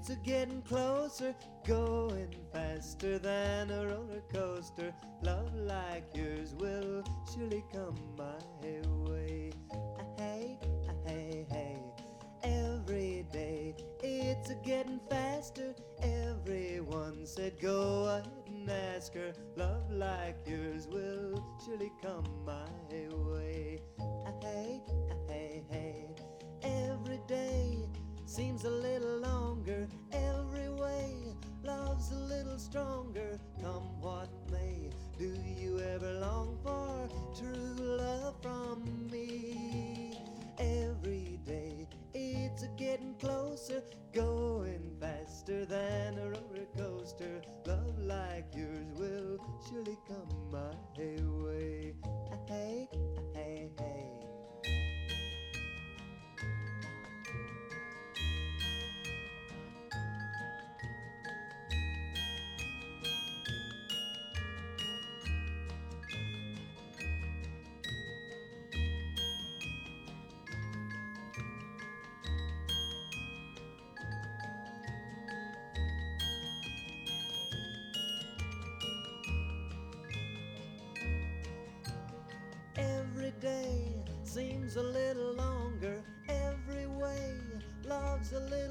It's a getting closer, going faster than a roller coaster. Love like yours will surely come my way. Ah, Hey, ah, hey, hey. Every day it's a getting faster. Everyone said go ahead and ask her. Love like yours will surely come my way. Ah, hey, seems a little longer. Every way love's a little stronger. Come what may, do you ever long for true love from me? Every day it's getting closer, going faster than a roller coaster. Love like yours will surely come my way. Ah, Hey, ah, hey, hey.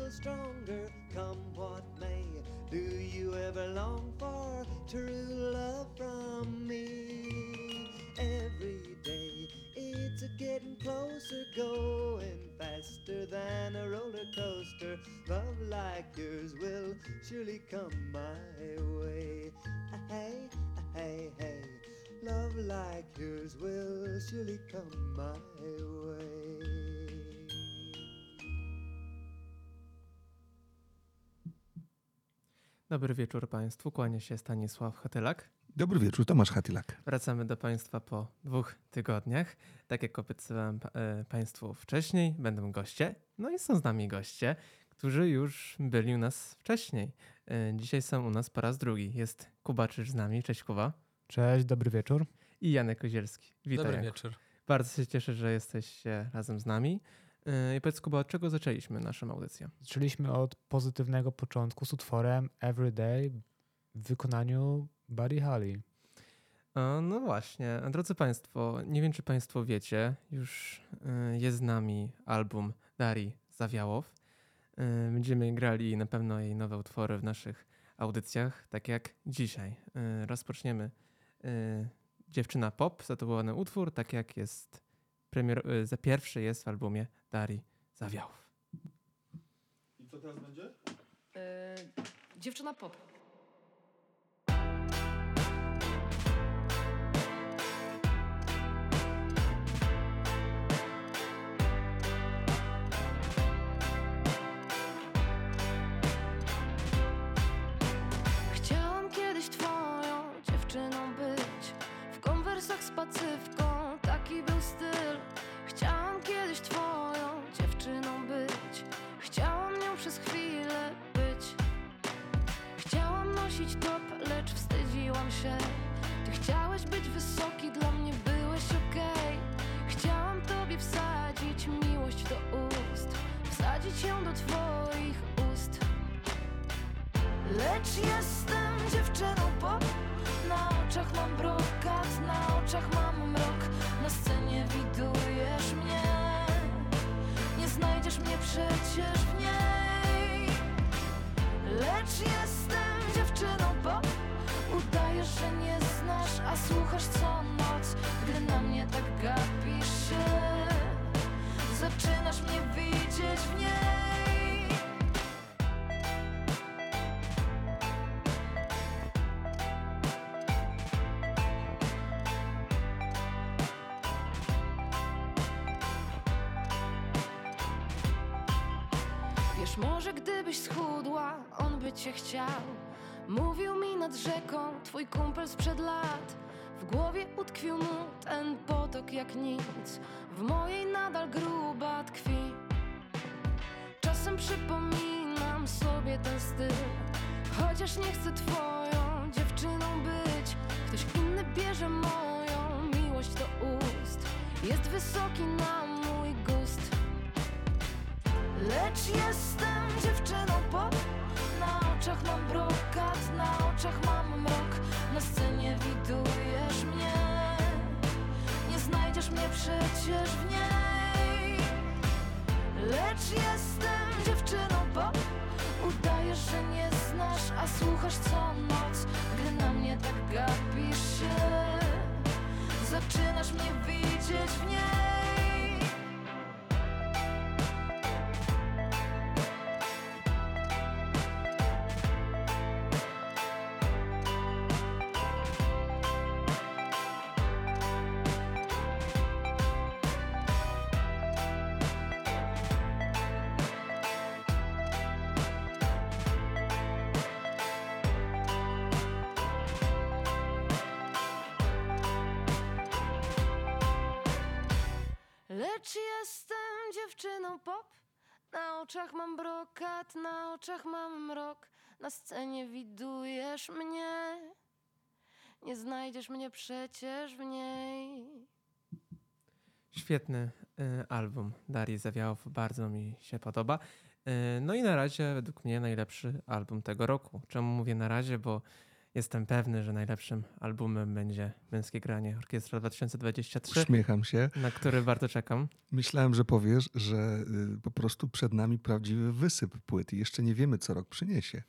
Stronger. Come what may, do you ever long for true love from me? Every day it's a getting closer, going faster than a roller coaster. Love like yours will surely come my way. Hey, hey, hey. Love like yours will surely come my way. Dobry wieczór Państwu, kłania się Stanisław Hatylak. Dobry wieczór, Tomasz Hatylak. Wracamy do Państwa po dwóch tygodniach. Tak jak obiecywałem e, Państwu wcześniej, będą goście. No i są z nami goście, którzy już byli u nas wcześniej. E, Dzisiaj są u nas po raz drugi. Jest Kuba Czyż z nami, cześć Kuba. Cześć, dobry wieczór. I Janek Kozielski. Witaj Dobry Janku. wieczór. Bardzo się cieszę, że jesteście razem z nami. E, I powiedz Kuba, od czego zaczęliśmy naszą audycję? Zaczęliśmy od pozytywnego początku z utworem Everyday w wykonaniu Buddy Holly. No właśnie, drodzy Państwo, nie wiem czy Państwo wiecie, już e, jest z nami album Darii Zawiałow. E, Będziemy grali na pewno jej nowe utwory w naszych audycjach, tak jak dzisiaj. Rozpoczniemy Dziewczyna Pop, zatytułowany utwór, tak jak jest premier, e, za pierwszy jest w albumie Darii Zawiałow. I co teraz będzie? Yy, dziewczyna pop. Nosić top, lecz wstydziłam się. Ty chciałeś być wysoki, dla mnie byłeś okej. Chciałam tobie wsadzić miłość do ust Wsadzić ją do twoich ust. Lecz jestem dziewczyną pop. Na oczach mam brokat, na oczach mam mrok. Na scenie widujesz mnie. Nie znajdziesz mnie przecież w niej. Lecz może gdybyś schudła, on by cię chciał. Mówił mi nad rzeką, twój kumpel sprzed lat. W głowie utkwił mu ten potok jak nic. W mojej nadal gruba tkwi. Czasem przypominam sobie ten styl. Chociaż nie chcę twoją dziewczyną być. Ktoś inny bierze moją miłość do ust. Jest wysoki na mój gust. Lecz jestem dziewczyną pop Na oczach mam brokat, na oczach mam mrok. Na scenie widujesz mnie. Nie znajdziesz mnie przecież w niej. Lecz jestem dziewczyną pop Udajesz, że nie znasz, a słuchasz co noc. Gdy na mnie tak gapisz się Zaczynasz mnie widzieć w niej Lecz jestem dziewczyną pop Na oczach mam brokat, na oczach mam mrok Na scenie widujesz mnie Nie znajdziesz mnie przecież w niej Świetny y, album Darii Zawiałow, bardzo mi się podoba. Y, no i na razie według mnie najlepszy album tego roku. Czemu mówię na razie? Bo jestem pewny, że najlepszym albumem będzie Męskie Granie Orkiestra 2023, Uśmiecham się. na który bardzo czekam. Myślałem, że powiesz, że y, po prostu przed nami prawdziwy wysyp płyt i jeszcze nie wiemy, co rok przyniesie.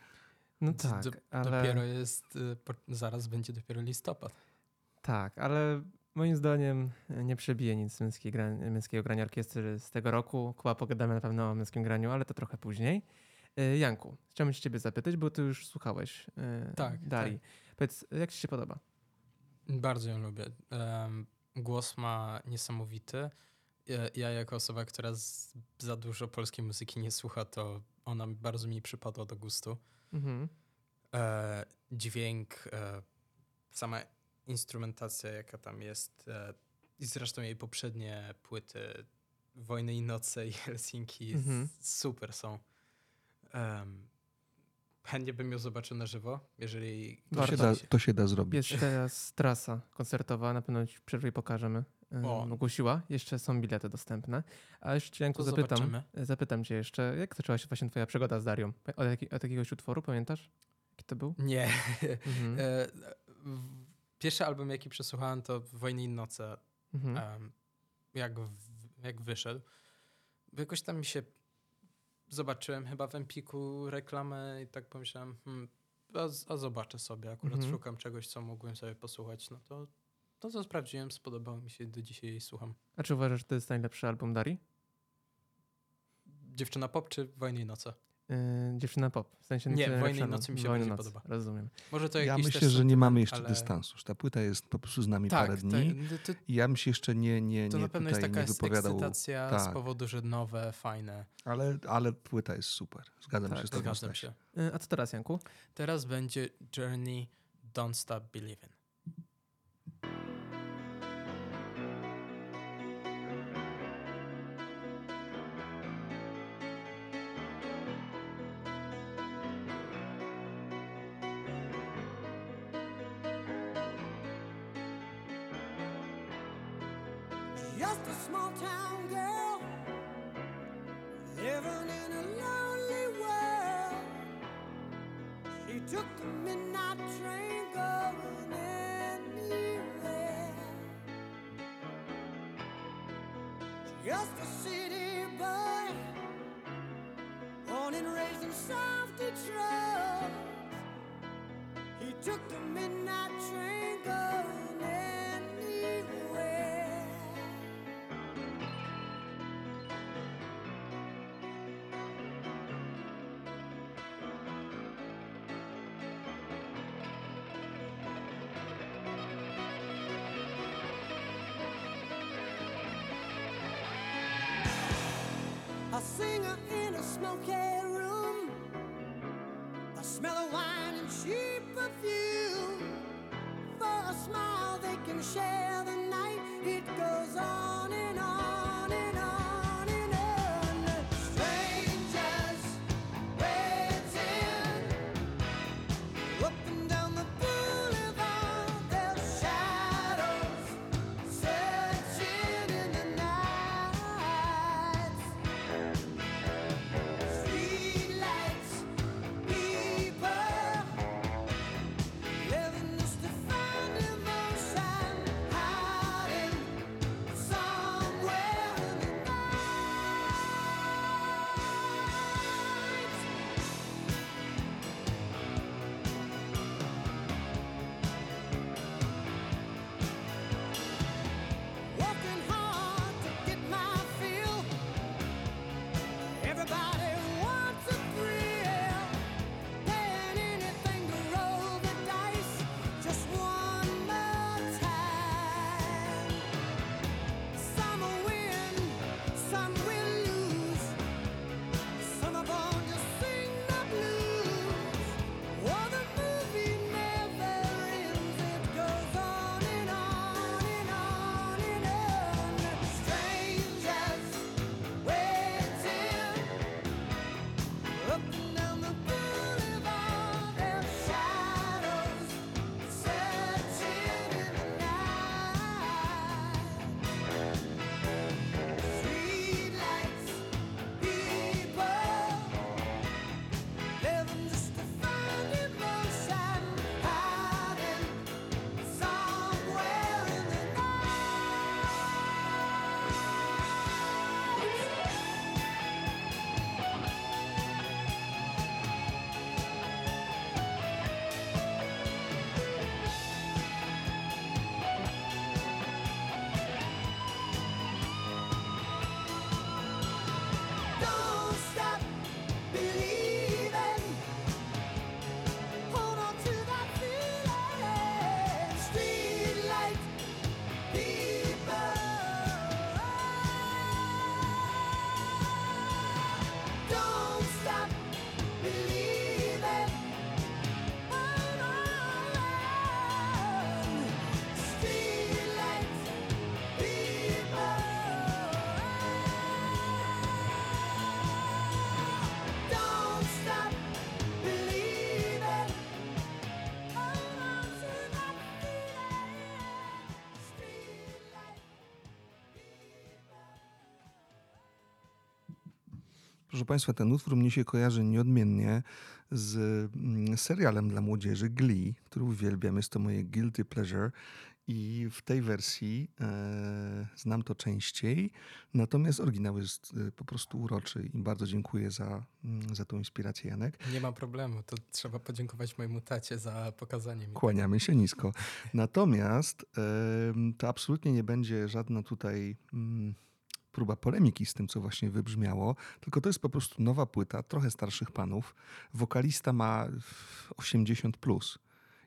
No tak, do- ale... Dopiero jest, y, zaraz będzie dopiero listopad. Tak, ale moim zdaniem nie przebije nic męskiego grania orkiestry z tego roku. Kuba, pogadamy na pewno o męskim graniu, ale to trochę później. Y, Janku, chciałbym się ciebie zapytać, bo ty już słuchałeś y, Tak, Darii. Powiedz, jak ci się podoba? Bardzo ją lubię. Głos ma niesamowity. Ja, ja jako osoba, która za dużo polskiej muzyki nie słucha, to ona bardzo mi przypadła do gustu. Mhm. E, dźwięk, e, sama instrumentacja, jaka tam jest, e, i zresztą jej poprzednie płyty Wojny i Noce i Helsinki Mhm. super są. Em, chętnie bym ją zobaczył na żywo, jeżeli To Warto. się, da, to się da zrobić. Jest teraz trasa koncertowa, na pewno ci w przerwie pokażemy. O. Ogłosiła, jeszcze są bilety dostępne. A jeszcze Janku, zapytam, zobaczymy. zapytam cię jeszcze, jak zaczęła się właśnie twoja przygoda z Darią? Od, jaki, od jakiegoś utworu, pamiętasz? Jaki to był? Nie. Mhm. E, Pierwszy album, jaki przesłuchałem, to Wojny i Noce, Mhm. em, jak, w, jak wyszedł. Jakoś tam mi się zobaczyłem chyba w Empiku reklamę i tak pomyślałem, hmm, a, a zobaczę sobie, akurat Mhm. szukam czegoś, co mógłbym sobie posłuchać. No to, to co sprawdziłem, spodobało mi się, do dzisiaj jej słucham. A czy uważasz, że to jest najlepszy album Darii? Dziewczyna pop czy Wojny i Noce? Yy, dziewczyna pop. W sensie Nie, Wojny Nocy mi się Wojny Nocy, podoba. Rozumiem. Może to Ja myślę, też że nie mamy jeszcze ale... dystansu. że Ta płyta jest po prostu z nami Tak, parę to, dni. to, I ja bym się jeszcze nie, nie, to nie na pewno jest taka wypowiadał. ekscytacja z tak. powodu, że nowe, fajne. Ale, ale płyta jest super. Zgadzam Tak, się z tobą. Zgadzam się. Yy, a co teraz, Janku? Teraz będzie Journey Don't Stop Believing. Proszę Państwa, ten utwór mnie się kojarzy nieodmiennie z mm, serialem dla młodzieży Glee, który uwielbiam. Jest to moje guilty pleasure i w tej wersji e, znam to częściej. Natomiast oryginał jest e, po prostu uroczy i bardzo dziękuję za, mm, za tą inspirację, Janek. Nie ma problemu, to trzeba podziękować mojemu tacie za pokazanie mi. Kłaniamy się nisko. Natomiast em, to absolutnie nie będzie żadna tutaj mm, próba polemiki z tym, co właśnie wybrzmiało, tylko to jest po prostu nowa płyta, trochę starszych panów. Wokalista ma 80 plus.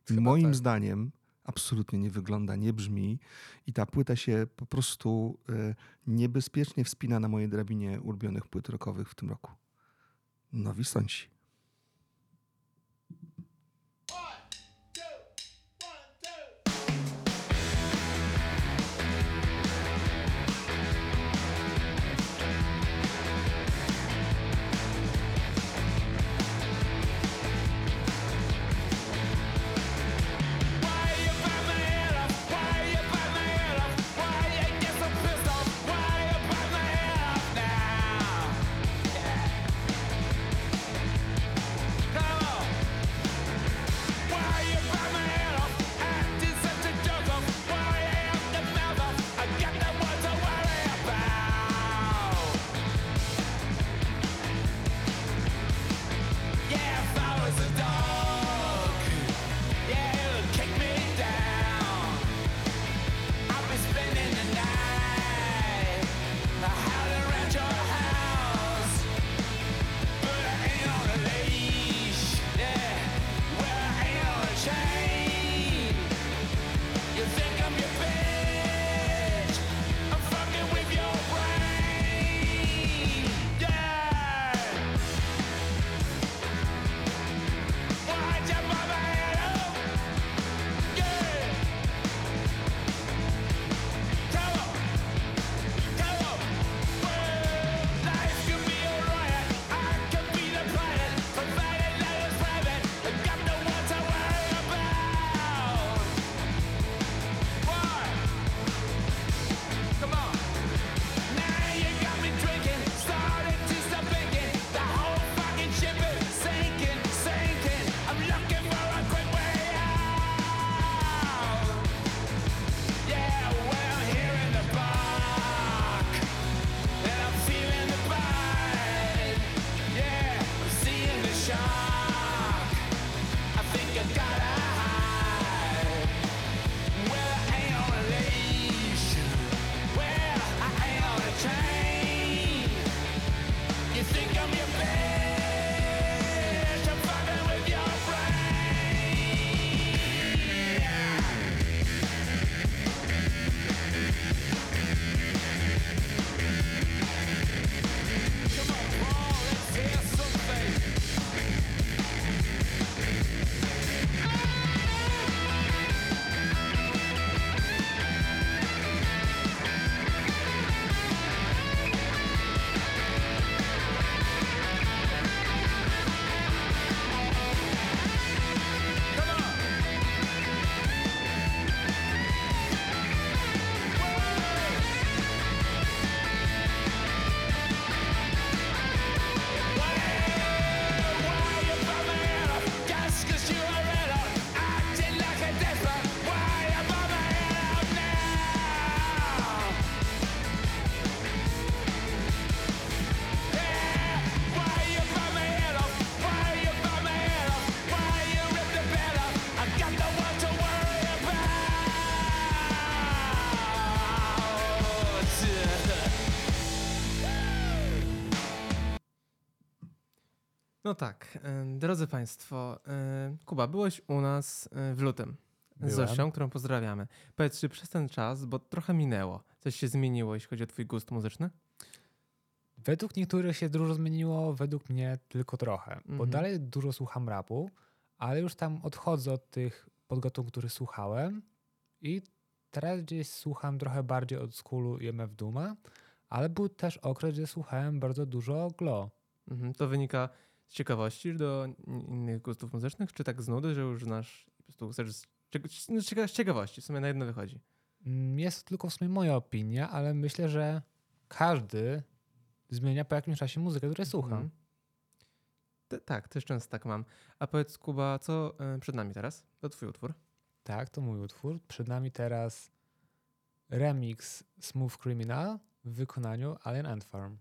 I moim tak. zdaniem absolutnie nie wygląda, nie brzmi i ta płyta się po prostu e, niebezpiecznie wspina na mojej drabinie ulubionych płyt rockowych w tym roku. Nowi sąsi. No tak, drodzy Państwo, Kuba, byłeś u nas w lutym z Byłem. Zosią, którą pozdrawiamy. Powiedz, czy przez ten czas, bo trochę minęło, coś się zmieniło, jeśli chodzi o Twój gust muzyczny? Według niektórych się dużo zmieniło, według mnie tylko trochę. Bo Mhm. dalej dużo słucham rapu, ale już tam odchodzę od tych podgatunków, których słuchałem i teraz gdzieś słucham trochę bardziej od schoolu i MF Duma, ale był też okres, gdzie słuchałem bardzo dużo Glo. Mhm. To wynika z ciekawości do in- innych gustów muzycznych, czy tak z nudy, że już znasz po prostu chcesz z, no, z ciekawości, w sumie na jedno wychodzi. Mm, Jest to tylko w sumie moja opinia, ale myślę, że każdy zmienia po jakimś czasie muzykę, której słucham. Mhm. Te- tak, też często tak mam. A powiedz Kuba, co e, przed nami teraz? To twój utwór. Tak, to mój utwór. Przed nami teraz remix Smooth Criminal w wykonaniu Alien Ant Farm.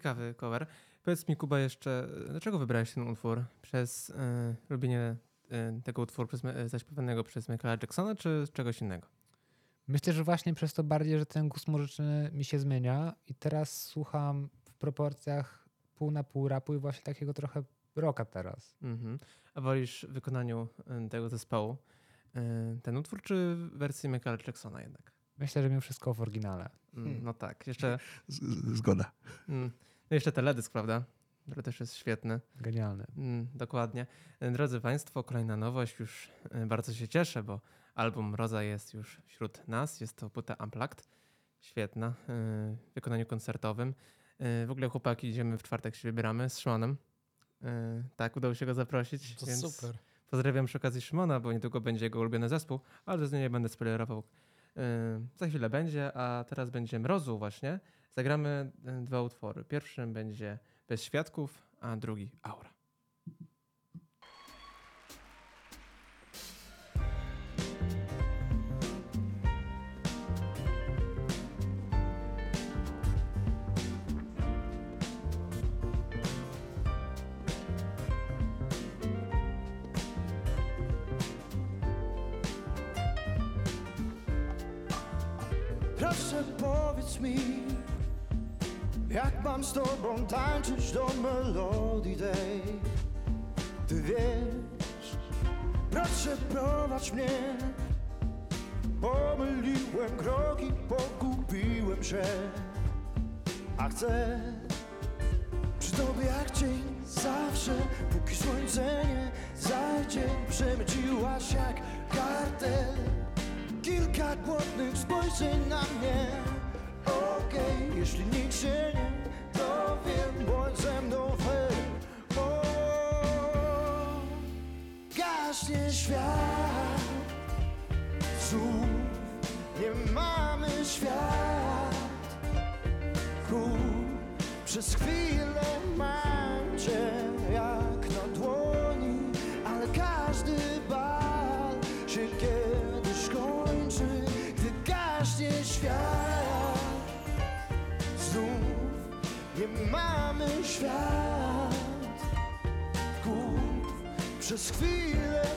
Ciekawy cover. Powiedz mi Kuba jeszcze, dlaczego wybrałeś ten utwór? Przez e, lubienie e, tego utworu przez, e, zaśpiewanego przez Michaela Jacksona, czy czegoś innego? Myślę, że właśnie przez to bardziej, że ten gust muzyczny mi się zmienia i teraz słucham w proporcjach pół na pół rapu i właśnie takiego trochę rocka teraz. Mhm. A wolisz w wykonaniu tego zespołu ten utwór, czy wersję Michaela Jacksona jednak? Myślę, że mimo wszystko w oryginale. Mm, Hmm. No tak, jeszcze, Z, z- zgoda. mm, no jeszcze teledysk, prawda? Który też jest świetny. Genialny. Mm, dokładnie. Drodzy Państwo, kolejna nowość. Już e, bardzo się cieszę, bo album Roza jest już wśród nas. Jest to płyta Unplugged. Świetna. e, W wykonaniu koncertowym. E, W ogóle chłopaki idziemy w czwartek się wybieramy z Szymonem. Tak, udało się go zaprosić. To więc super. Pozdrawiam przy okazji Szymona, bo niedługo będzie jego ulubiony zespół, ale z niej nie będę spoilerował. Za chwilę będzie, a teraz będzie Mrozu właśnie. Zagramy e, dwa utwory. Pierwszym będzie Bez Świadków, a drugi Aura. Proszę powiedz mi jak mam z tobą tańczyć do melodii tej? Ty wiesz, proszę prowadź mnie. Pomyliłem kroki, pogubiłem się, a chcę przy tobie jak dzień zawsze, póki słońce nie zajdzie, przemyciłaś jak kartel. Kilka głodnych spojrzeń na mnie Okej, jeśli nikt się nie dowie Bądź ze mną fair. O, Gaśnie świat. Słów nie mamy świat. Ku, przez chwilę mam świat. Kup, przez chwilę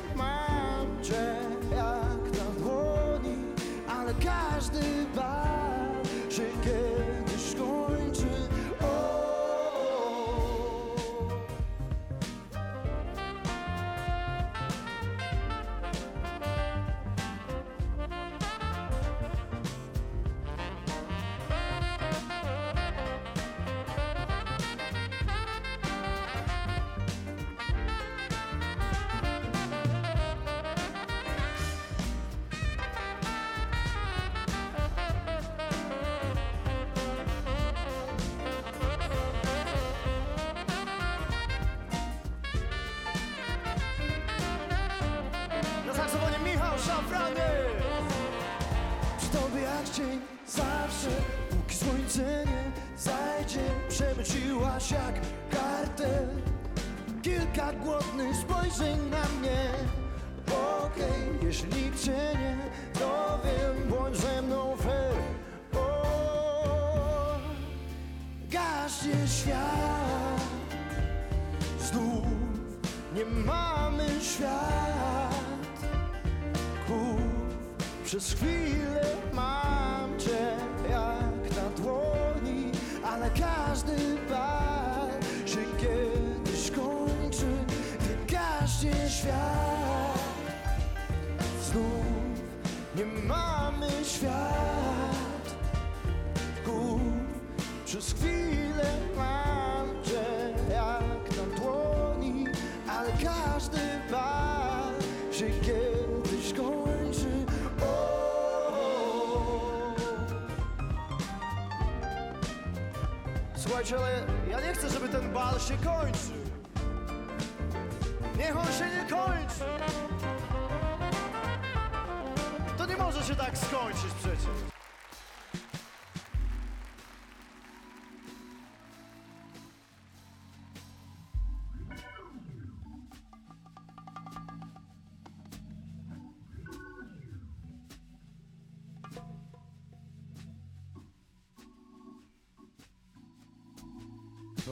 Słuchajcie,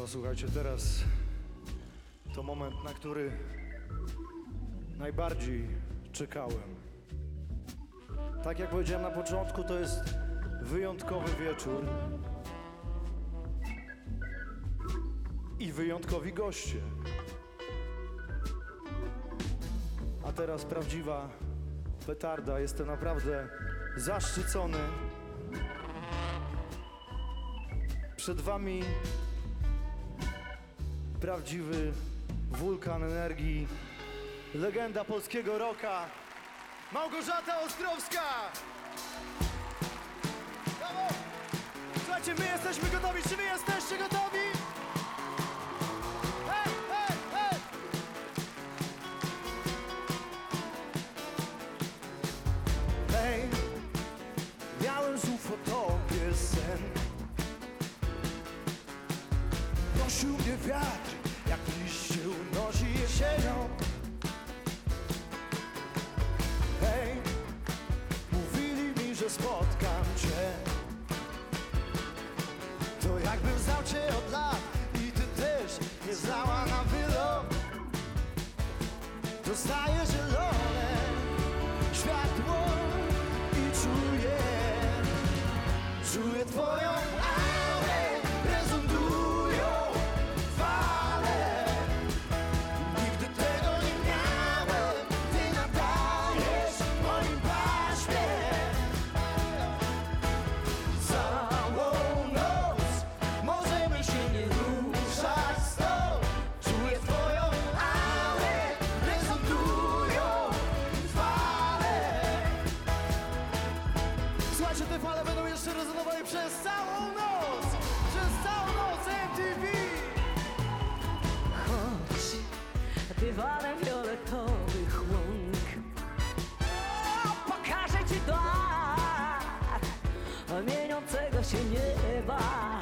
Słuchajcie, teraz to moment, na który najbardziej czekałem. Tak jak powiedziałem na początku, to jest wyjątkowy wieczór i wyjątkowi goście. A teraz prawdziwa petarda. Jestem naprawdę zaszczycony. Przed wami prawdziwy wulkan energii, legenda polskiego rocka, Małgorzata Ostrowska! Słuchajcie, my jesteśmy gotowi, czy wy jesteście gotowi? Hej, hej, hej! Hej, miałem znów o tobie sen mnie wiatr, Hej, mówili mi, że spotkam cię. To jakbym znał cię od lat i ty też nie znała na wylot. Dostaję zielone światło i czuję się nie wa.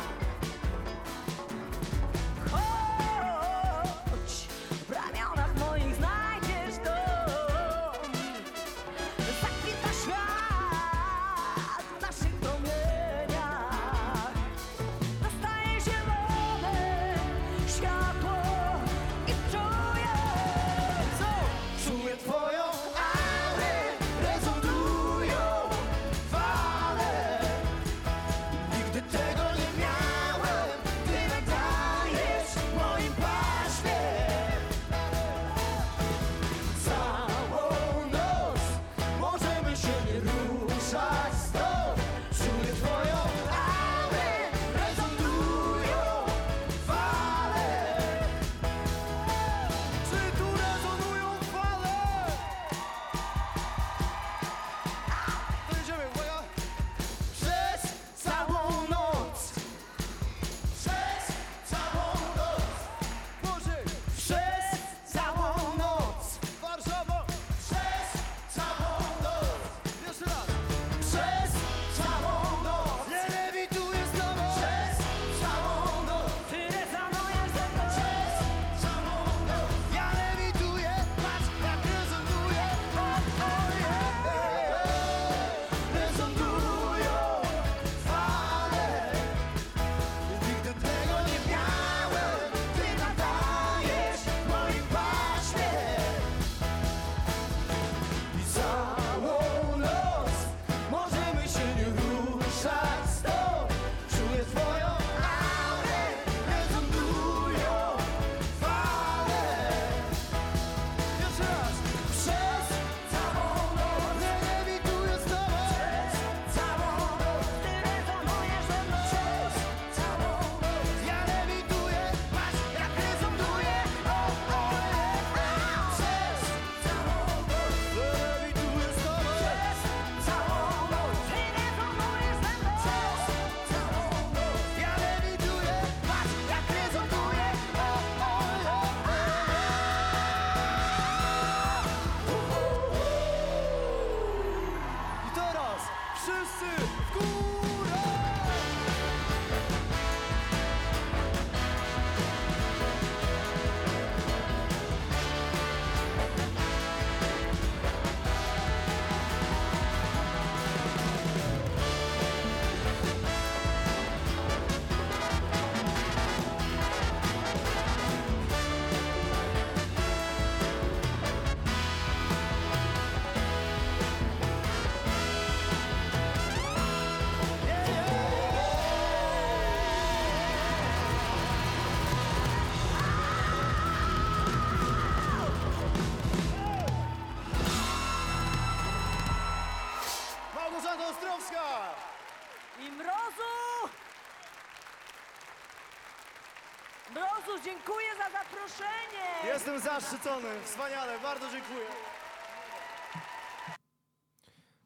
Zaszczycony. Wspaniale, bardzo dziękuję.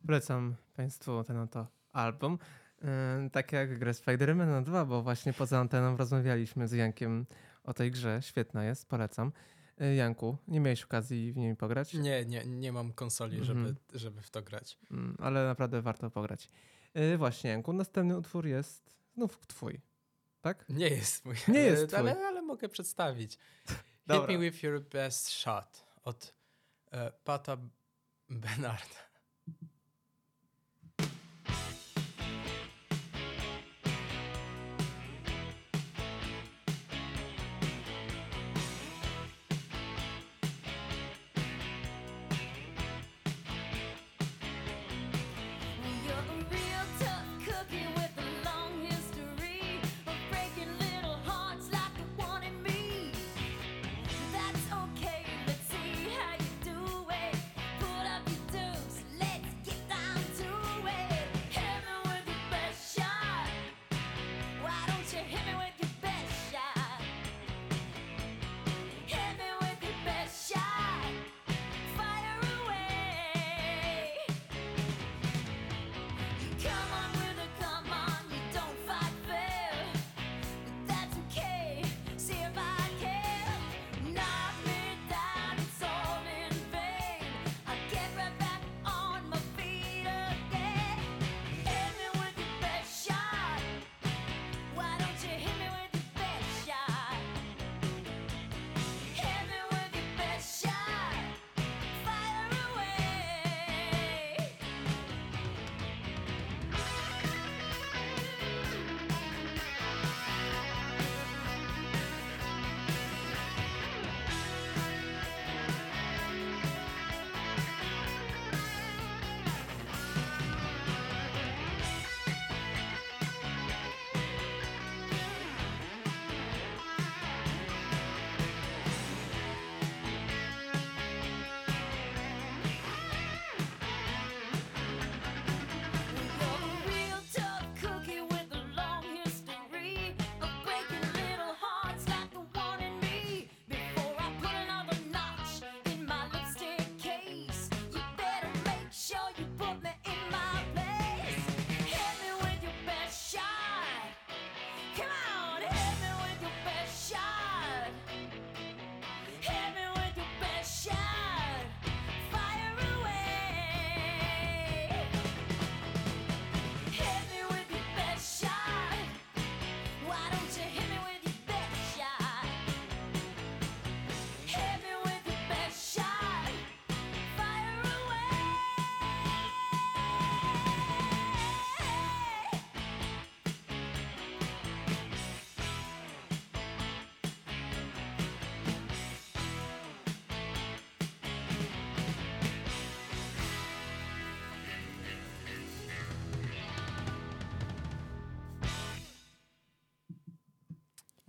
Polecam Państwu ten oto album. E, tak jak grę Spidermana 2, bo właśnie poza anteną rozmawialiśmy z Jankiem o tej grze. Świetna jest, polecam. E, Janku, nie miałeś okazji w niej pograć? Nie, nie, nie mam konsoli, żeby, mhm. żeby w to grać. Mm, ale naprawdę warto pograć. E, właśnie, Janku, następny utwór jest znów twój, tak? Nie jest mój. Nie jest twój. Ale, ale mogę przedstawić. Dobra. Hit me with your best shot od uh, Pata Benarda.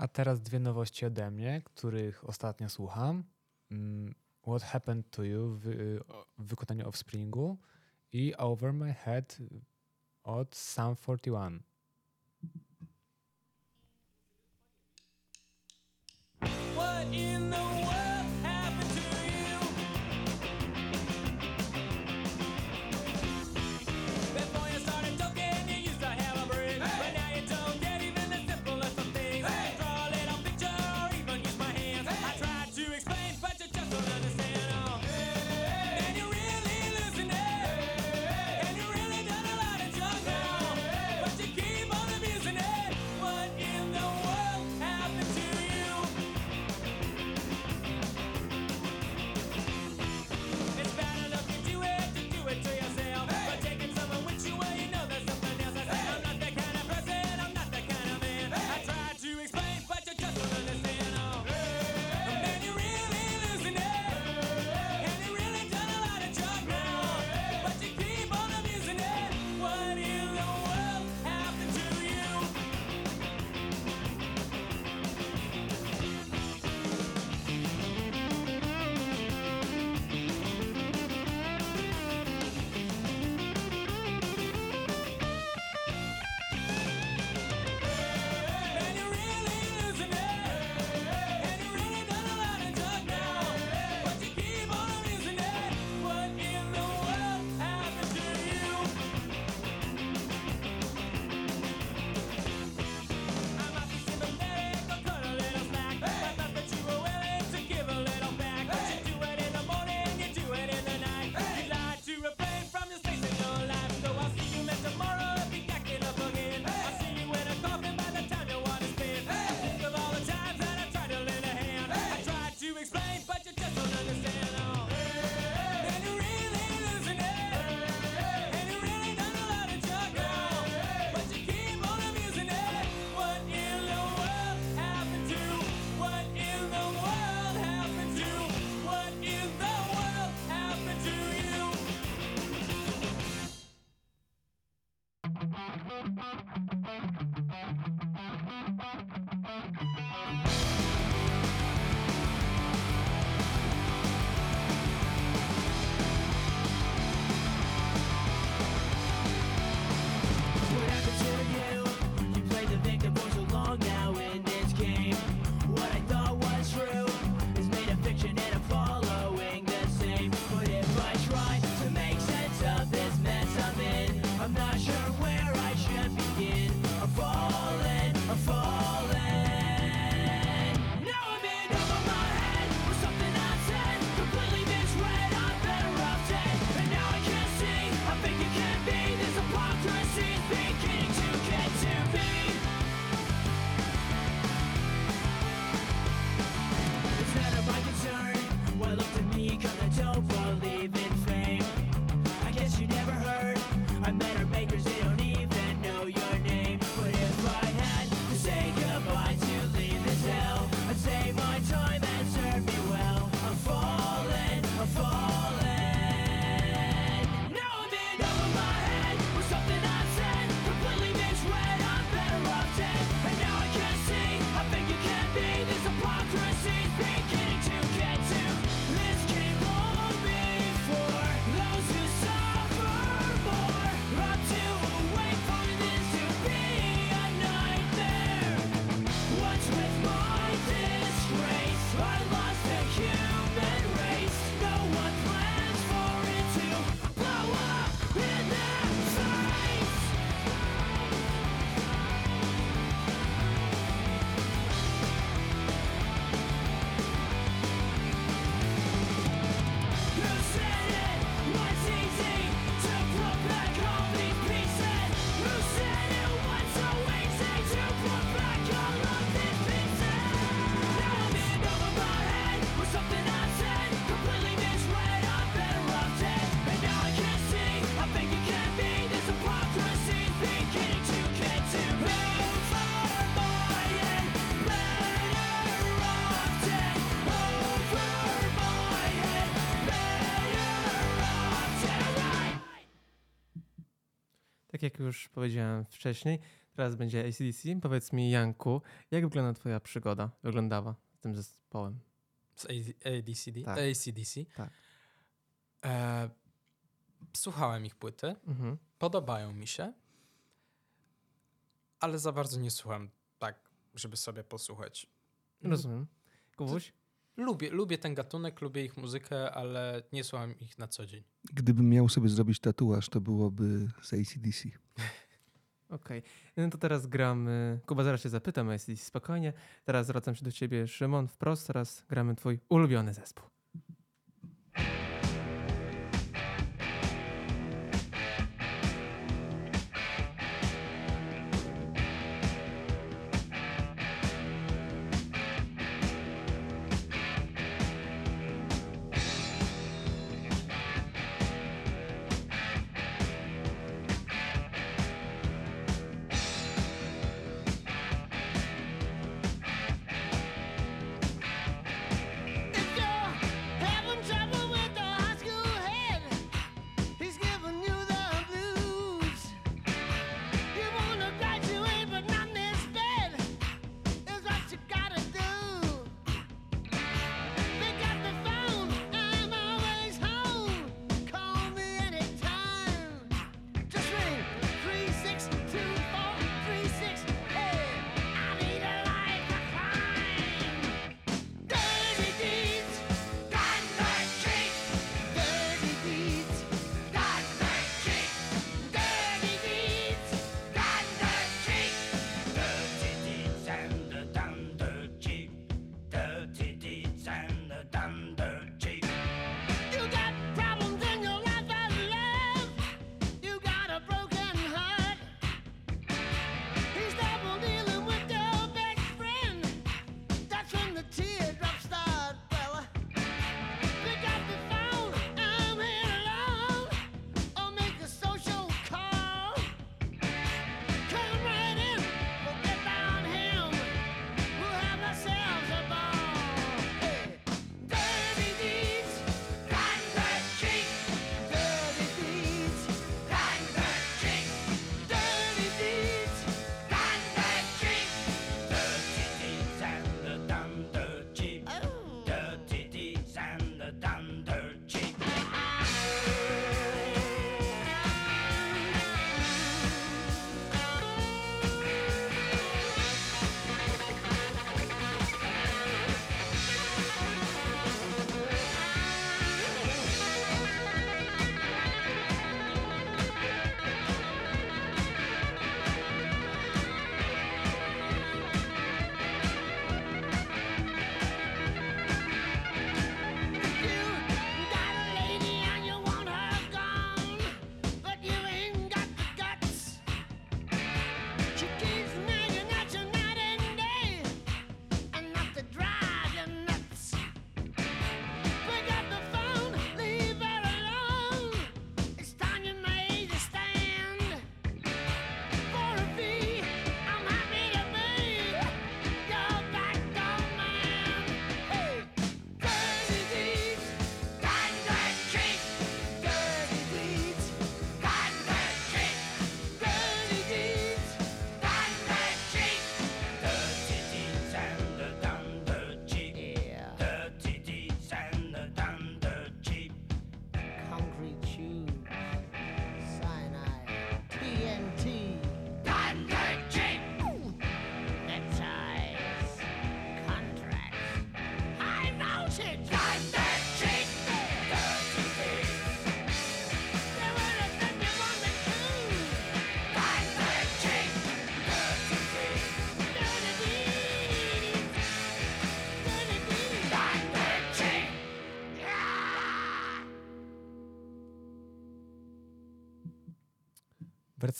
A teraz dwie nowości ode mnie, których ostatnio słucham. Mm, What Happened to You w, y, w wykonaniu Offspringu i Over My Head od Sam 41. już powiedziałem wcześniej. Teraz będzie ACDC. Powiedz mi, Janku, jak wygląda twoja przygoda, wyglądała z tym zespołem? Z Tak. ACDC? Tak. E, słuchałem ich płyty. Mhm. Podobają mi się. Ale za bardzo nie słucham tak, żeby sobie posłuchać. Rozumiem. Kubuś? Lubię, lubię ten gatunek, lubię ich muzykę, ale nie słucham ich na co dzień. Gdybym miał sobie zrobić tatuaż, to byłoby z ACDC. Okej. No to teraz gramy. Kuba, zaraz się zapytam, a jest spokojnie. Teraz zwracam się do ciebie, Szymon, wprost. Teraz gramy twój ulubiony zespół.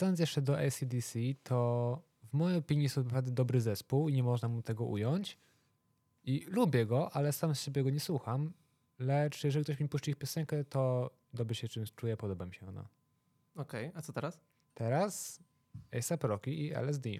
Wracając jeszcze do ACDC, to w mojej opinii jest to naprawdę dobry zespół i nie można mu tego ująć. I lubię go, ale sam z siebie go nie słucham. Lecz jeżeli ktoś mi puści ich piosenkę, to dobrze się czymś czuję, podoba mi się ona. Okej, a co teraz? Teraz A$AP Rocky i LSD.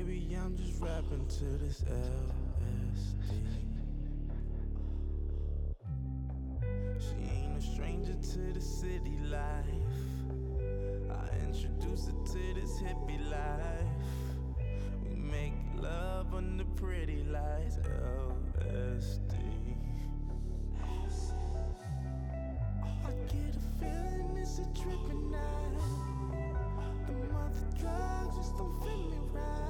Baby, I'm just rapping to this LSD. She ain't a stranger to the city life. I introduce her to this hippie life. We make love under pretty lights. LSD. I get a feeling it's a tripping night. The mother drugs just don't fit me right.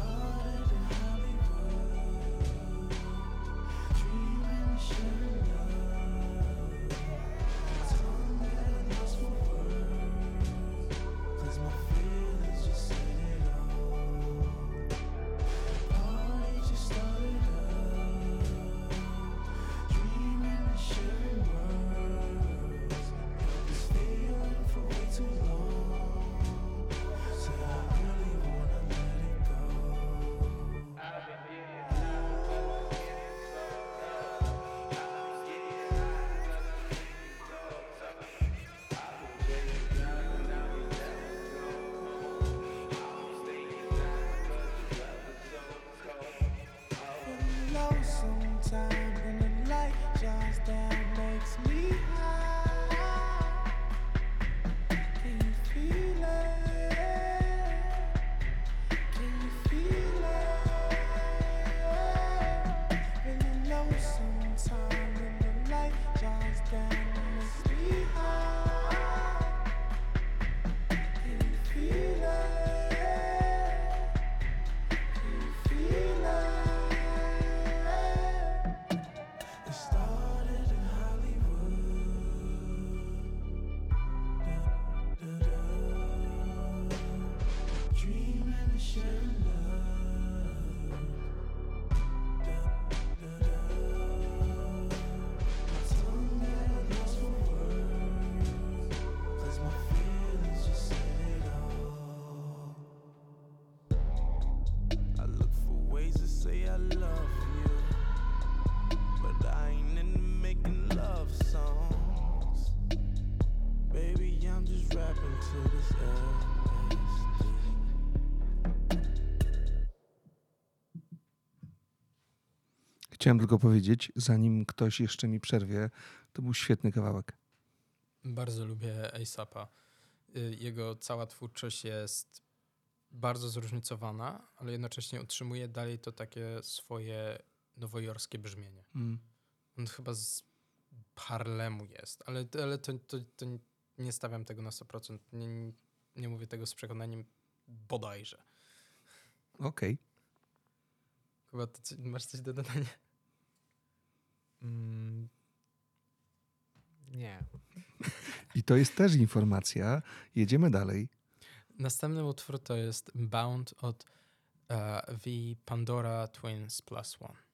Chciałem tylko powiedzieć, zanim ktoś jeszcze mi przerwie, to był świetny kawałek. Bardzo lubię ASAPa. Y, Jego cała twórczość jest bardzo zróżnicowana, ale jednocześnie utrzymuje dalej to takie swoje nowojorskie brzmienie. Mm. On chyba z Harlemu jest, ale, ale to, to, to nie stawiam tego na 100%. Nie, nie mówię tego z przekonaniem bodajże. Okej. Chyba ty, masz coś do dodania? Mm, nie. I to jest też informacja. Jedziemy dalej. Następny utwór to jest Bound od e, The Pandora Twins Plus One.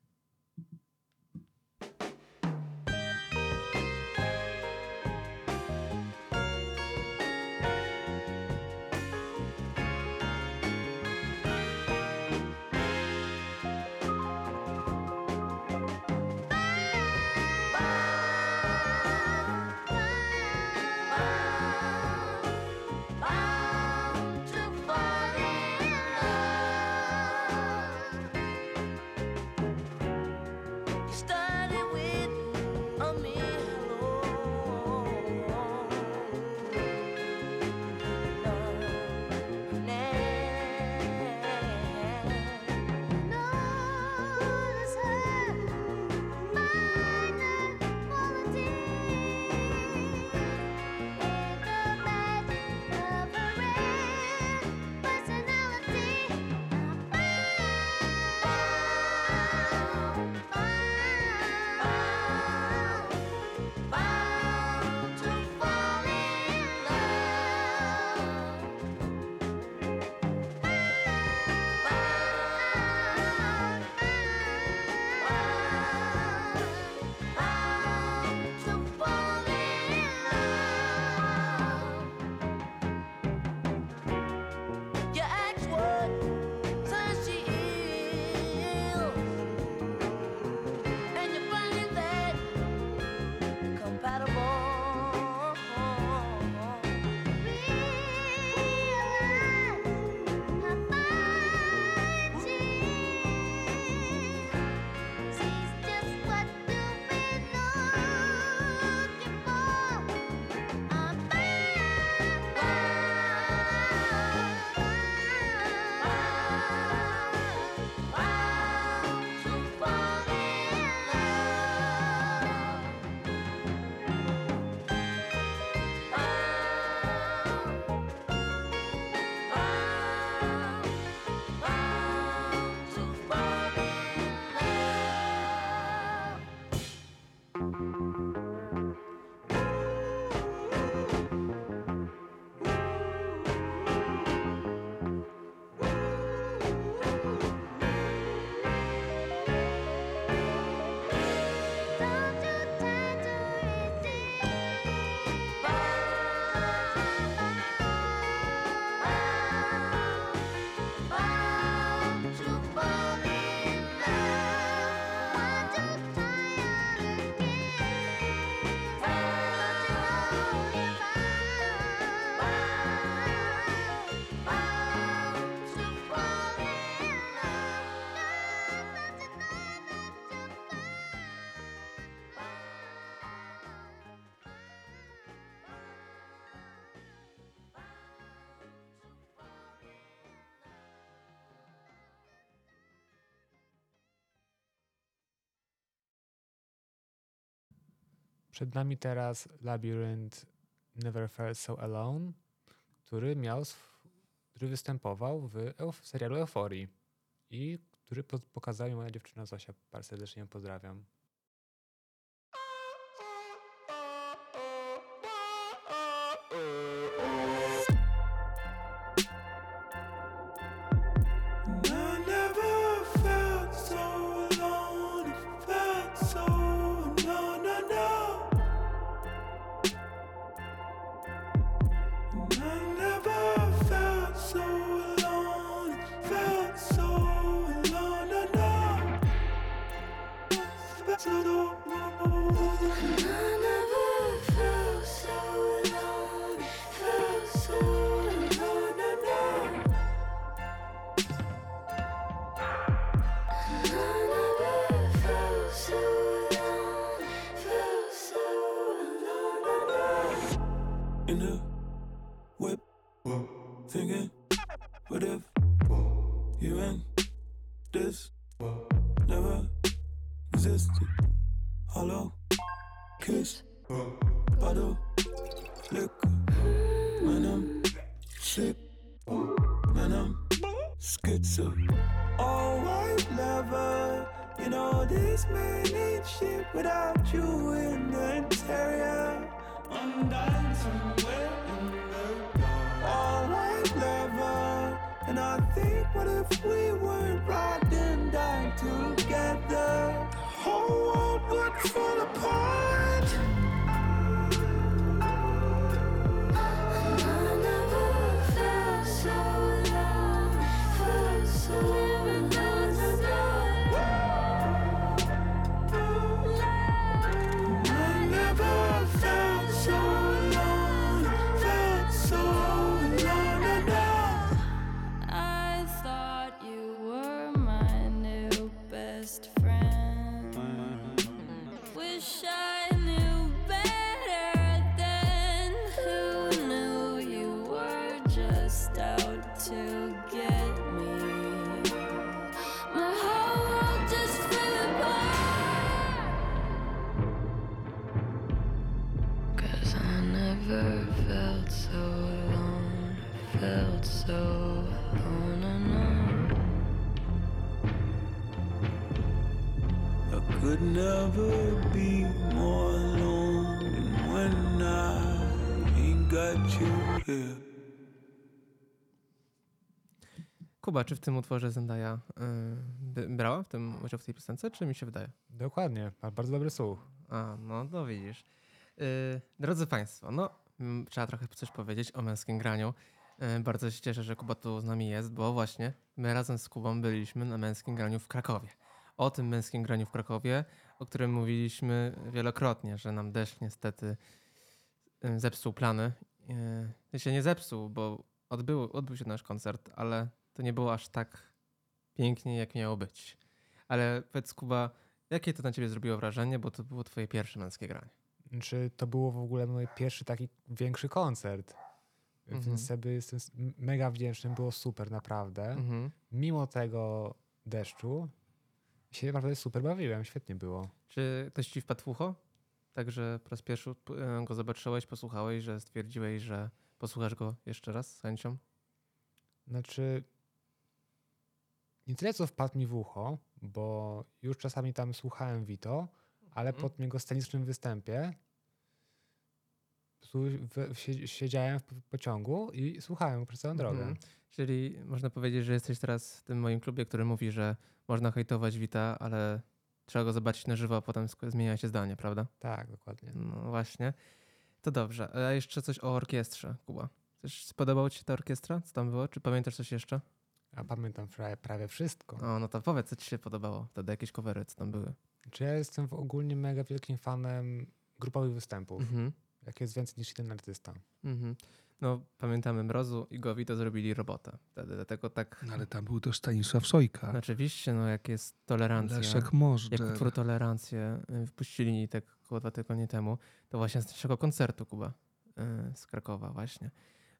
Przed nami teraz Labyrinth Never Felt So Alone, który miał, który występował w, serialu Euforii i który po, pokazała mi moja dziewczyna Zosia. Bardzo serdecznie ją pozdrawiam. Kuba, czy w tym utworze Zendaya y, brała w tym udział w tej piosence, czy mi się wydaje? Dokładnie, ma bardzo dobry słuch. A, no to widzisz. Y, drodzy Państwo, no mm, trzeba trochę coś powiedzieć o męskim graniu. Y, bardzo się cieszę, że Kuba tu z nami jest, bo właśnie my razem z Kubą byliśmy na męskim graniu w Krakowie. O tym męskim graniu w Krakowie, o którym mówiliśmy wielokrotnie, że nam deszcz niestety y, zepsuł plany. Y, się nie zepsuł, bo odbył, odbył się nasz koncert, ale to nie było aż tak pięknie, jak miało być. Ale powiedz Kuba, jakie to na ciebie zrobiło wrażenie, bo to było twoje pierwsze męskie granie? Czy to było w ogóle mój pierwszy taki większy koncert? Mhm. Więc sobie jestem mega wdzięczny, było super naprawdę. Mhm. Mimo tego deszczu się naprawdę super bawiłem, świetnie było. Czy ktoś ci wpadł w ucho? Także po raz pierwszy p- go zobaczyłeś, posłuchałeś, że stwierdziłeś, że posłuchasz go jeszcze raz z chęcią? Znaczy, nie tyle co wpadł mi w ucho, bo już czasami tam słuchałem Vito, ale Mhm. po tym jego scenicznym występie siedziałem w po- pociągu i słuchałem przez całą drogę. Mhm. Czyli można powiedzieć, że jesteś teraz w tym moim klubie, który mówi, że można hejtować Wita, ale trzeba go zobaczyć na żywo, a potem zmienia się zdanie, prawda? Tak, dokładnie. No właśnie. To dobrze. A jeszcze coś o orkiestrze, Kuba. Coś spodobało ci się ta orkiestra? Co tam było? Czy pamiętasz coś jeszcze? A pamiętam prawie, prawie wszystko. O, no to powiedz, co ci się podobało. Wtedy jakieś covery, co tam były. Czy ja jestem w ogólnie mega wielkim fanem grupowych występów. Mhm. Jak jest więcej niż jeden artysta. Mhm. No, pamiętamy Mrozu i Gowi to zrobili robotę wtedy, dlatego tak... No, ale tam był też Stanisław Sojka. Oczywiście, no jak jest tolerancja, Leszek Możdżer. jak utwór Tolerancję y, wpuścili tak około dwa tygodnie temu, to właśnie z naszego koncertu Kuba y, z Krakowa właśnie.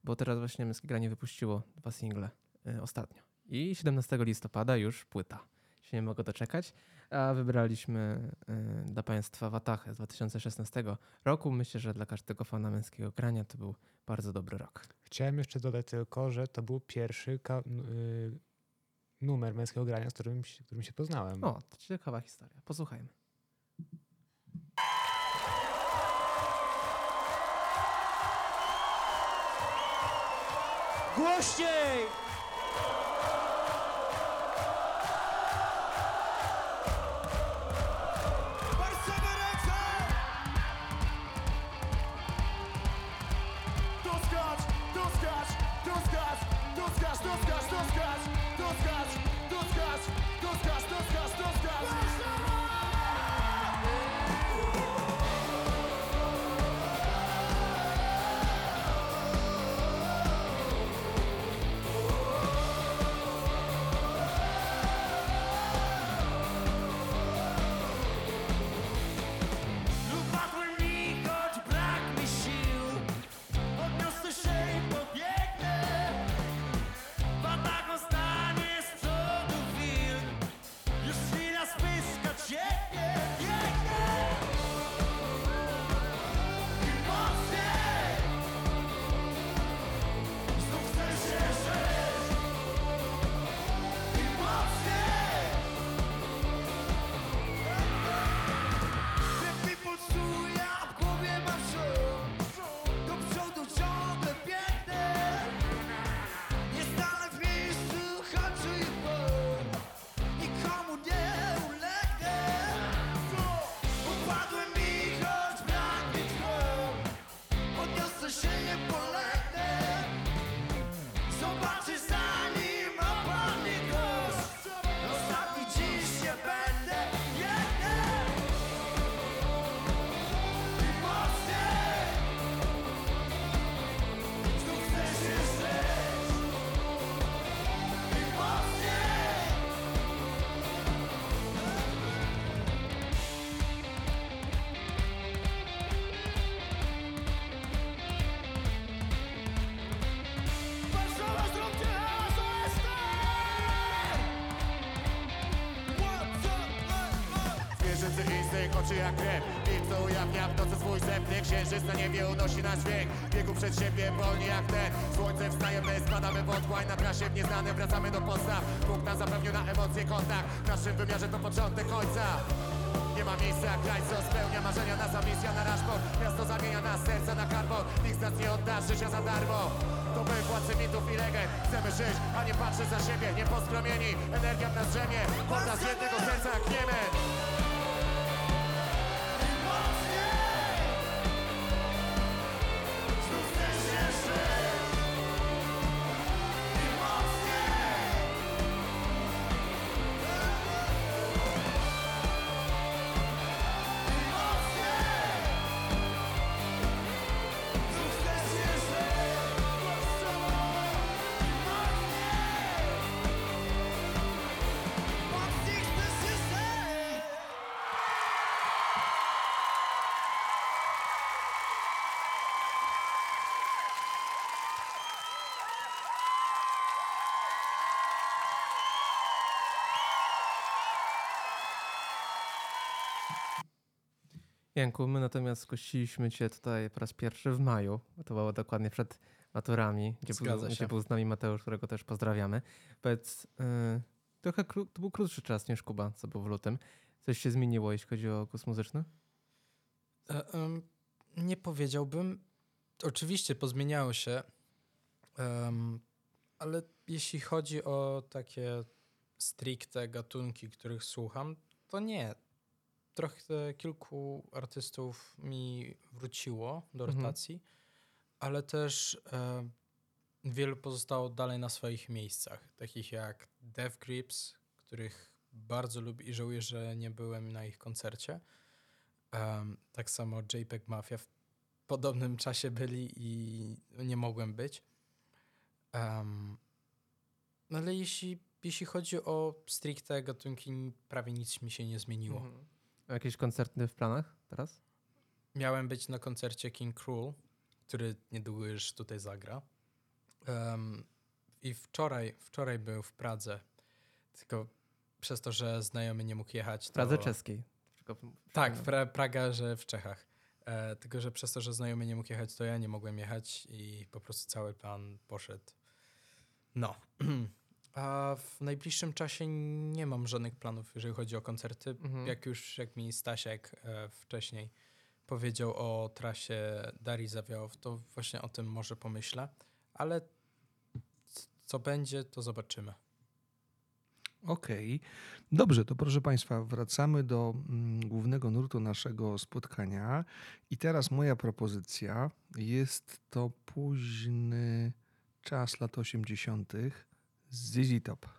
Bo teraz właśnie Męskie Granie wypuściło dwa single y, ostatnio. I 17 listopada już płyta. Się nie mogę doczekać. A wybraliśmy y, dla Państwa Watachę z 2016 roku. Myślę, że dla każdego fana męskiego grania to był bardzo dobry rok. Chciałem jeszcze dodać tylko, że to był pierwszy y, numer męskiego grania, z którym, się- którym się poznałem. O, to ciekawa historia. Posłuchajmy. Głośniej! Sepny Księżyc na niebie unosi nasz dźwięk Biegu przed siebie wolni jak ten. Słońce wstaje, my spadamy w otchłań. Na trasie w nieznanym wracamy do podstaw. Bóg nas zapewnił na emocje kontakt. W naszym wymiarze to początek końca. Nie ma miejsca, kraj co spełnia marzenia. Nasza misja na raszport. Miasto zamienia nas serca na karbon. Nikt z nas nie odda życia za darmo. To my władcy mitów i legend. Chcemy żyć, a nie patrzeć za siebie. Nie poskromieni, energia w nas drzemie. Woda z jednego serca jak Niemen Janku, my natomiast gościliśmy Cię tutaj po raz pierwszy w maju. To było dokładnie przed maturami, gdzie, Zgadza był, się. był z nami Mateusz, którego też pozdrawiamy. Powiedz, y, trochę kró- to był krótszy czas niż Kuba, co był w lutym. Coś się zmieniło, jeśli chodzi o kurs muzyczny? E, nie powiedziałbym. Oczywiście pozmieniało się, ale jeśli chodzi o takie stricte gatunki, których słucham, to nie. Trochę kilku artystów mi wróciło do Mhm. rotacji, ale też e, wielu pozostało dalej na swoich miejscach, takich jak Death Grips, których bardzo lubię i żałuję, że nie byłem na ich koncercie. Em, tak samo JPEG Mafia w podobnym czasie byli i nie mogłem być. No ale jeśli, jeśli chodzi o stricte gatunki, prawie nic mi się nie zmieniło. Mhm. Jakieś koncerty w planach teraz? Miałem być na koncercie King Cruel, który niedługo już tutaj zagra. Em, I wczoraj, wczoraj był w Pradze, tylko przez to, że znajomy nie mógł jechać. W Pradze to... czeskiej. Tak, w pra Praga, że w Czechach. E, tylko, że przez to, że znajomy nie mógł jechać, to ja nie mogłem jechać i po prostu cały plan poszedł. No. A w najbliższym czasie nie mam żadnych planów, jeżeli chodzi o koncerty. Mhm. Jak już, jak mi Stasiek e, wcześniej powiedział o trasie Darii Zawiałow, to właśnie o tym może pomyślę. Ale co będzie, to zobaczymy. Okej. Dobrze, to proszę Państwa, wracamy do mm, głównego nurtu naszego spotkania. I teraz moja propozycja jest to późny czas lat 80. Z ZZ Top.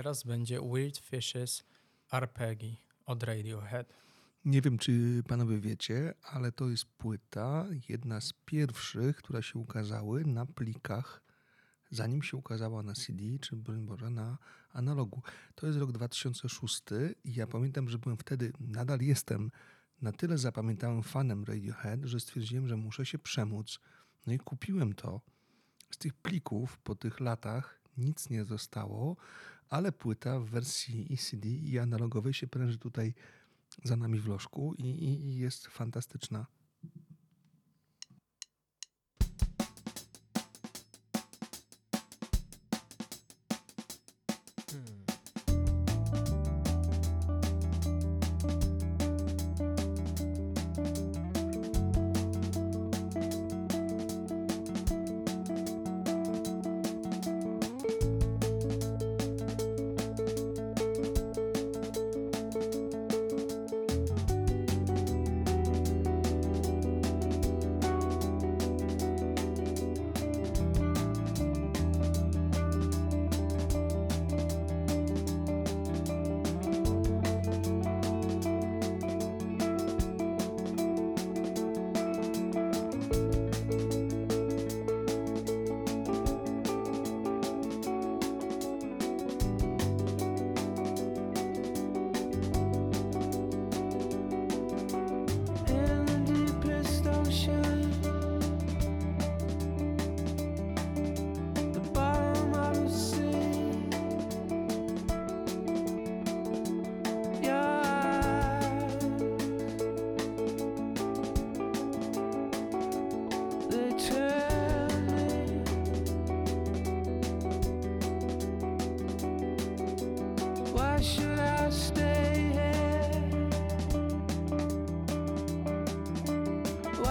Teraz będzie Weird Fishes Arpegi od Radiohead. Nie wiem, czy panowie wiecie, ale to jest płyta, jedna z pierwszych, która się ukazały na plikach, zanim się ukazała na CD, czy Boże, na analogu. To jest rok 2006 i ja pamiętam, że byłem wtedy, nadal jestem, na tyle zapamiętałem fanem Radiohead, że stwierdziłem, że muszę się przemóc. No i kupiłem to. Z tych plików po tych latach nic nie zostało, ale płyta w wersji i CD i analogowej się pręży tutaj za nami w lożku i, i, i jest fantastyczna.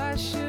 I should.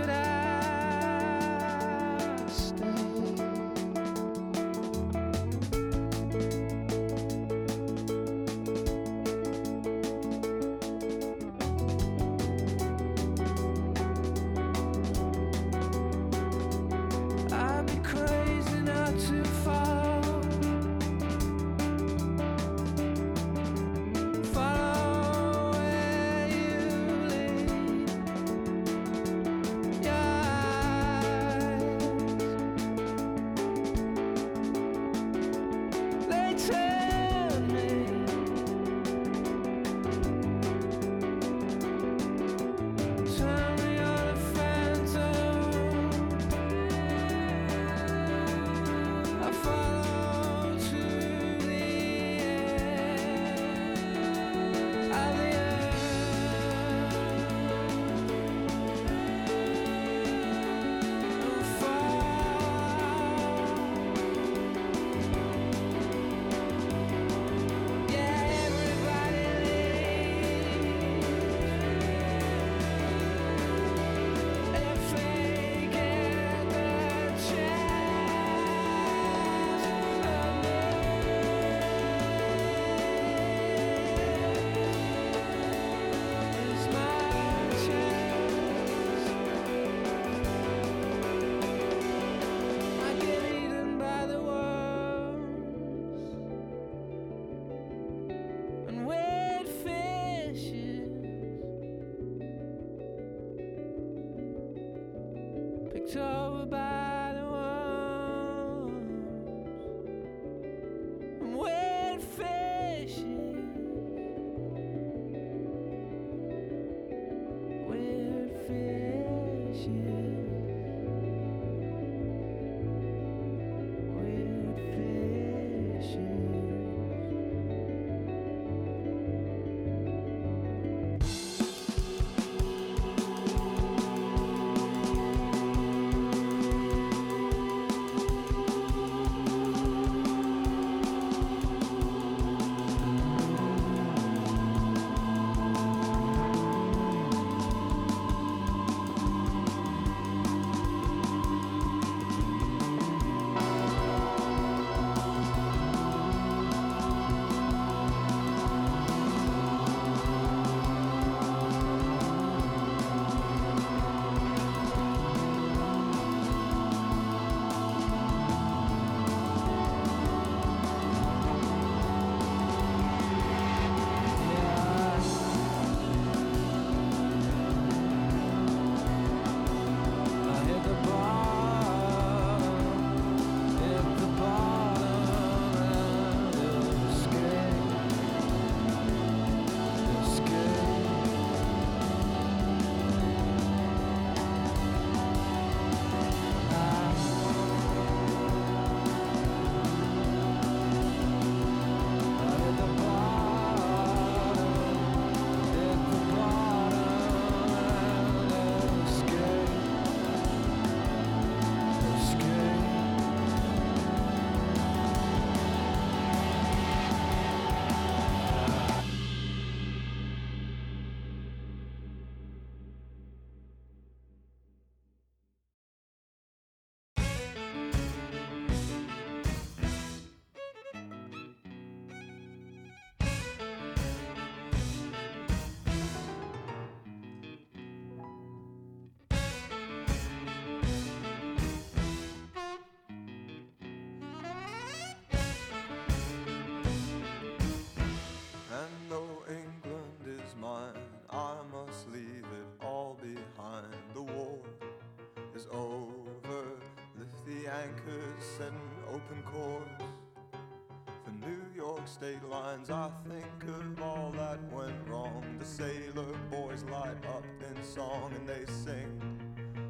State lines. I think of all that went wrong. The sailor boys light up in song and they sing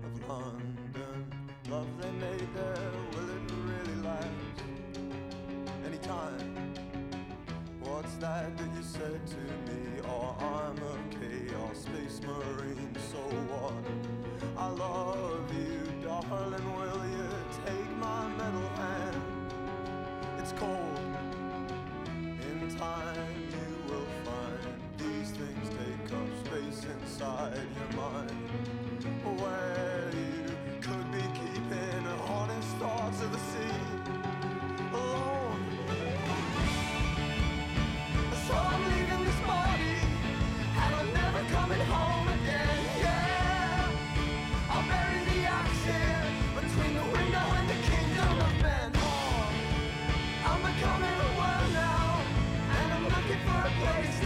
of London. Love they made there, Christ.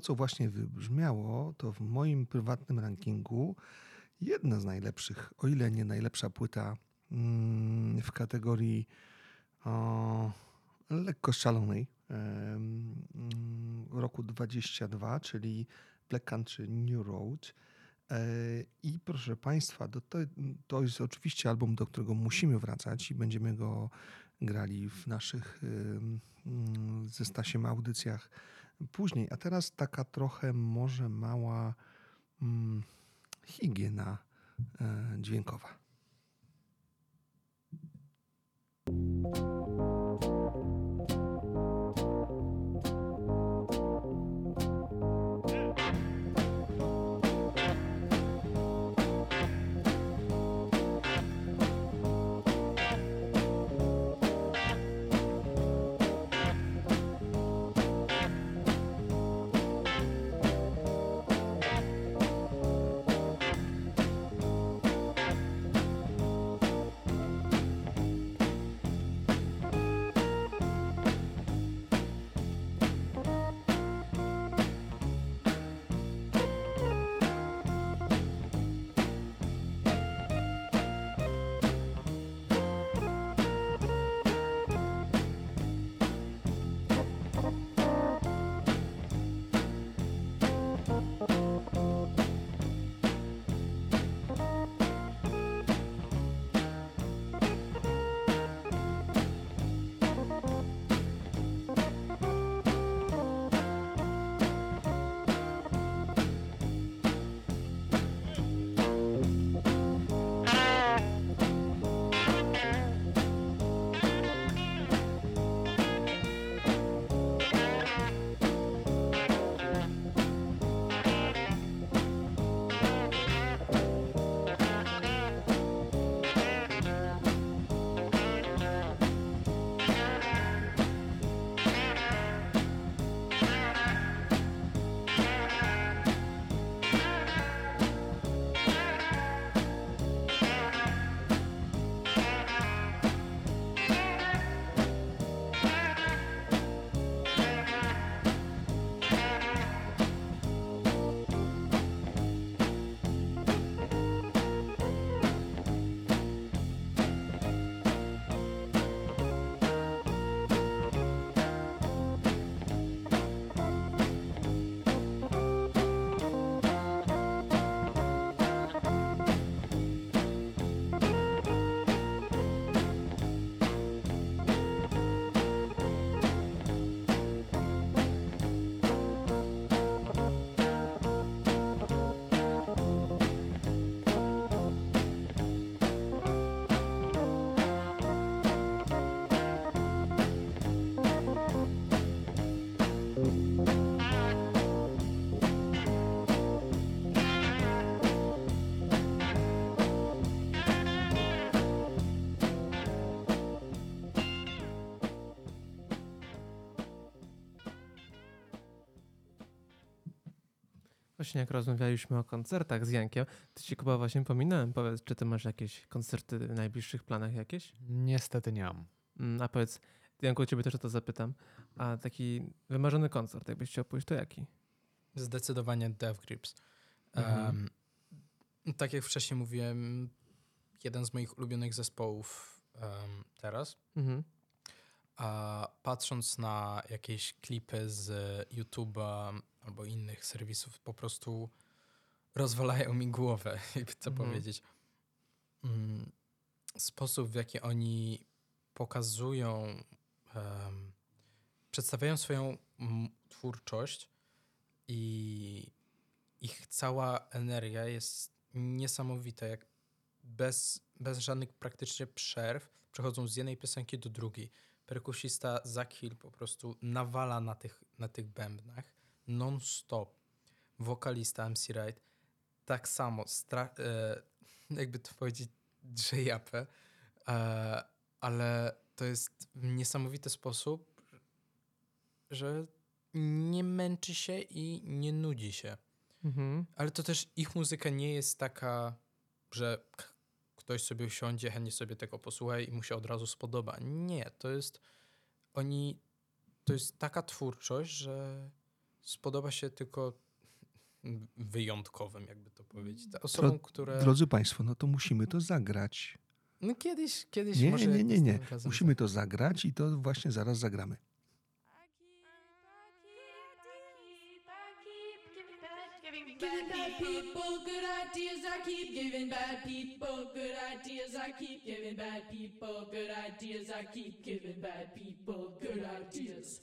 Co właśnie wybrzmiało, to w moim prywatnym rankingu jedna z najlepszych, o ile nie najlepsza płyta mm, w kategorii o, lekko szalonej mm, roku 22, czyli Black Country New Road. E, I proszę Państwa, to, to, jest oczywiście album, do którego musimy wracać i będziemy go grali w naszych mm, ze Stasiem audycjach później. A teraz taka trochę może mała mm, higiena e, dźwiękowa. Właśnie jak rozmawialiśmy o koncertach z Jankiem, to ci Kuba właśnie pominąłem. Powiedz, czy ty masz jakieś koncerty w najbliższych planach jakieś? Niestety nie mam. Mm, A powiedz, Janku, ciebie też o to zapytam. A taki wymarzony koncert, jakbyś chciał pójść, to jaki? Zdecydowanie Death Grips. Mhm. Em, tak jak wcześniej mówiłem, jeden z moich ulubionych zespołów em, teraz. Mhm. A patrząc na jakieś klipy z YouTube'a albo innych serwisów, po prostu rozwalają mi głowę, jakby to Mhm. powiedzieć. Mm, Sposób, w jaki oni pokazują, em, przedstawiają swoją twórczość i ich cała energia jest niesamowita, jak bez, bez żadnych praktycznie przerw przechodzą z jednej piosenki do drugiej. Perkusista Zach Hill po prostu nawala na tych, na tych bębnach non-stop. Wokalista MC Wright tak samo, stra- e, jakby to powiedzieć, drzejapę, e, ale to jest w niesamowity sposób, że nie męczy się i nie nudzi się. Mhm. Ale to też ich muzyka nie jest taka, że ktoś sobie usiądzie, chętnie sobie tego posłucha i mu się od razu spodoba. Nie, to jest oni, to jest taka twórczość, że spodoba się tylko wyjątkowym, jakby to powiedzieć. Osobom, Dro- które... Drodzy Państwo, no to musimy to zagrać. No kiedyś, kiedyś Nie, może nie, nie, nie. Musimy to zagrać i to właśnie zaraz zagramy. People good ideas. I keep giving bad people good ideas. I keep giving bad people good ideas. I keep giving bad people good ideas.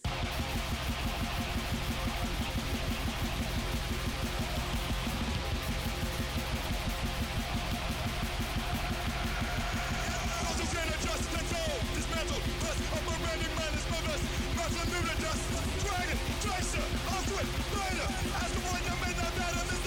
Dismantle, dust, dragon, tracer, Auschwitz, Spider, as the one that made that matter,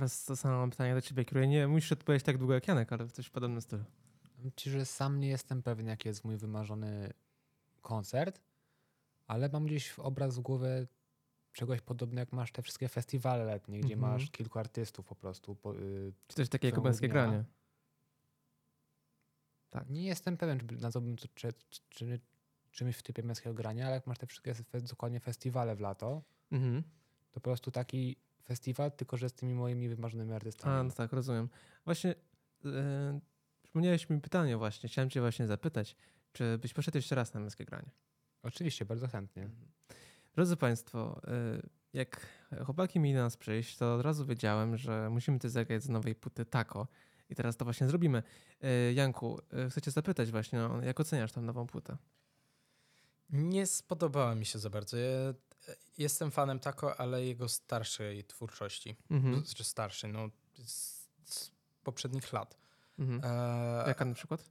teraz to samo pytanie do ciebie, które nie musisz odpowiedzieć tak długo jak Janek, ale w coś podobnym stylu. Ci, że sam nie jestem pewien, jaki jest mój wymarzony koncert, ale mam gdzieś w obraz w głowie czegoś podobnego, jak masz te wszystkie festiwale letnie, gdzie Mhm. masz kilku artystów po prostu. Po, y, Czy też takie całego kubańskie dnia. granie? Nie jestem pewien, czy by- nazwałbym to czy, czy, czy, czymś w typie męskiego grania, ale jak masz te wszystkie dokładnie festiwale w lato, Mhm. to po prostu taki festiwal, tylko że z tymi moimi wymarzonymi artystami. A, no tak, rozumiem. Właśnie e, przypomniałeś mi pytanie właśnie, chciałem cię właśnie zapytać, czy byś poszedł jeszcze raz na męskie granie? Oczywiście, bardzo chętnie. Drodzy Państwo, e, Jak chłopaki mieli do nas przyjść, to od razu wiedziałem, że musimy też zagrać z nowej płyty Taco. I teraz to właśnie zrobimy. E, Janku, e, chcę cię zapytać właśnie, no, jak oceniasz tą nową płytę? Nie spodobała mi się za bardzo. Ja jestem fanem Taco, ale jego starszej twórczości. Mhm. Czy starszej, no z, z poprzednich lat. Mhm. E, Jaka na przykład?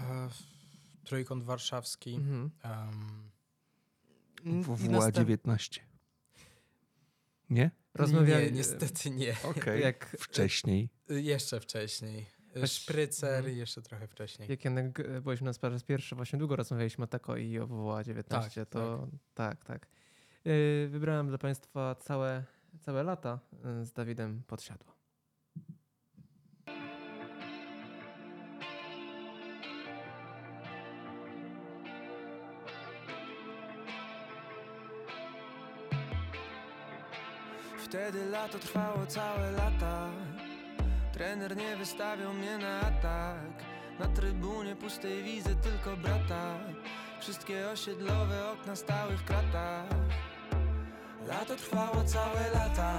e, Trójkąt Warszawski. Mhm. em, WWA następ- 19. Nie? Rozmawiali- Nie, niestety nie. Okej. Jak- Wcześniej. Y, Jeszcze wcześniej. Y, Szprycer i jeszcze trochę wcześniej. Jak Janek e, nas po raz pierwszy, właśnie długo rozmawialiśmy o Tako i o WWA 19, Tak, to tak, tak. E, Wybrałem dla Państwa całe, całe lata e, z Dawidem Podsiadło. Wtedy lato trwało całe lata. Trener nie wystawiał mnie na atak. Na trybunie pustej widzę tylko brata. Wszystkie osiedlowe okna stały w kratach Lato trwało całe lata.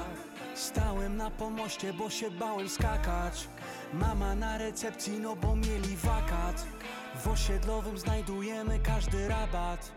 Stałem na pomoście, bo się bałem skakać. Mama na recepcji, no bo mieli wakat. W osiedlowym znajdujemy każdy rabat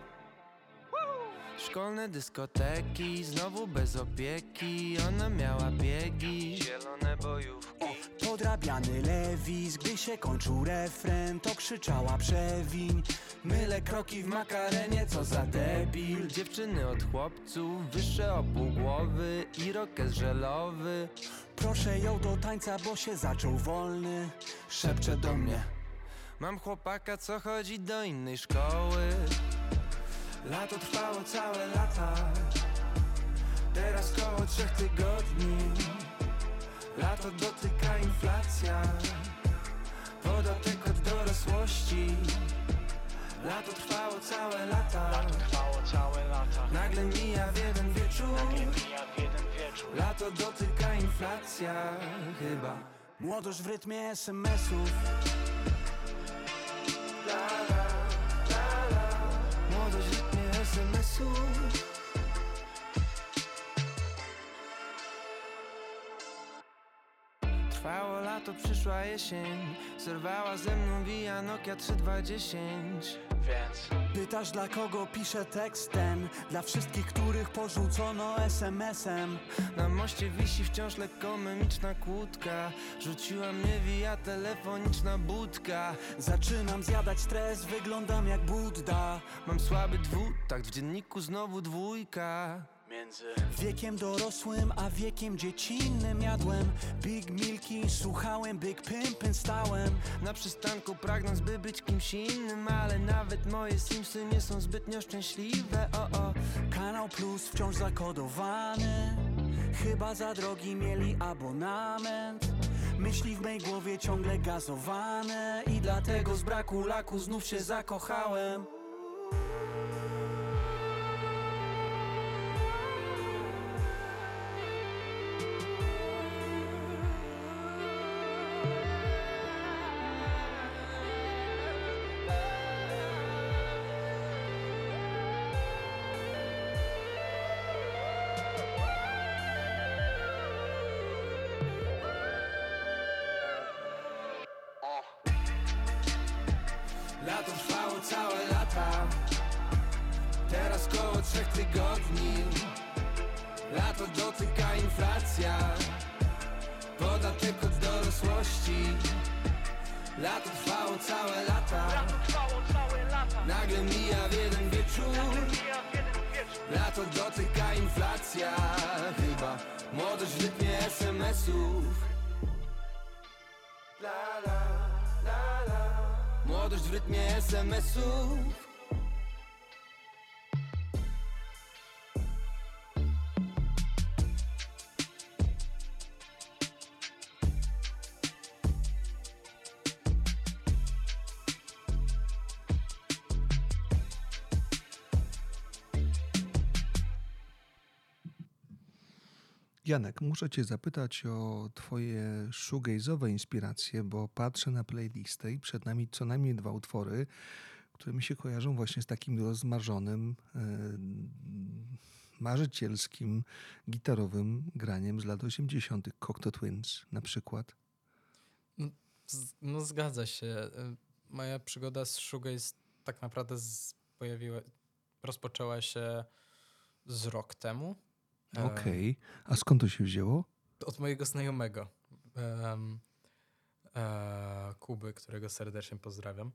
Szkolne dyskoteki, znowu bez opieki Ona miała biegi, zielone bojówki. Podrabiany lewis, gdy się kończył refren To krzyczała przewiń. Mylę kroki w makarenie, co za debil. Dziewczyny od chłopców, wyższe o pół głowy I rokes żelowy. Proszę ją do tańca, bo się zaczął wolny. Szepcze do mnie. Mam chłopaka, co chodzi do innej szkoły Lato trwało całe lata. Teraz koło trzech tygodni. Lato dotyka inflacja. Podatek od dorosłości. Lato trwało całe lata. Nagle mija w jeden wieczór. Lato dotyka inflacja. Chyba. Młodość w rytmie SMS-ów La, la, la, SMS-ów Trwało lato, przyszła jesień. Zerwała ze mną via Nokia 3210 Więc? Pytasz dla kogo piszę tekst ten Dla wszystkich, których porzucono SMS-em Na moście wisi wciąż lekko memiczna kłódka. Rzuciła mnie via telefoniczna budka. Zaczynam zjadać stres, wyglądam jak Budda. Mam słaby dwutakt, w dzienniku znowu dwójka Między wiekiem dorosłym a wiekiem dziecinnym jadłem Big Milki, słuchałem Big Pimpin' stałem Na przystanku pragnąc by być kimś innym Ale nawet moje simsy nie są zbytnio szczęśliwe O o. Kanał Plus wciąż zakodowany Chyba za drogi mieli abonament. Myśli w mej głowie ciągle gazowane I dlatego z braku laku znów się zakochałem Janek, muszę cię zapytać o twoje shoegaze'owe inspiracje, bo patrzę na playlistę i przed nami co najmniej dwa utwory, które mi się kojarzą właśnie z takim rozmarzonym, e, marzycielskim, gitarowym graniem z lat 80. Cocteau Twins na przykład. Z- No zgadza się. Y, Moja przygoda z shoegaze tak naprawdę z, pojawiła, rozpoczęła się z rok temu. E, Okej, a skąd to się wzięło? Od mojego znajomego, em, e, Kuby, którego serdecznie pozdrawiam.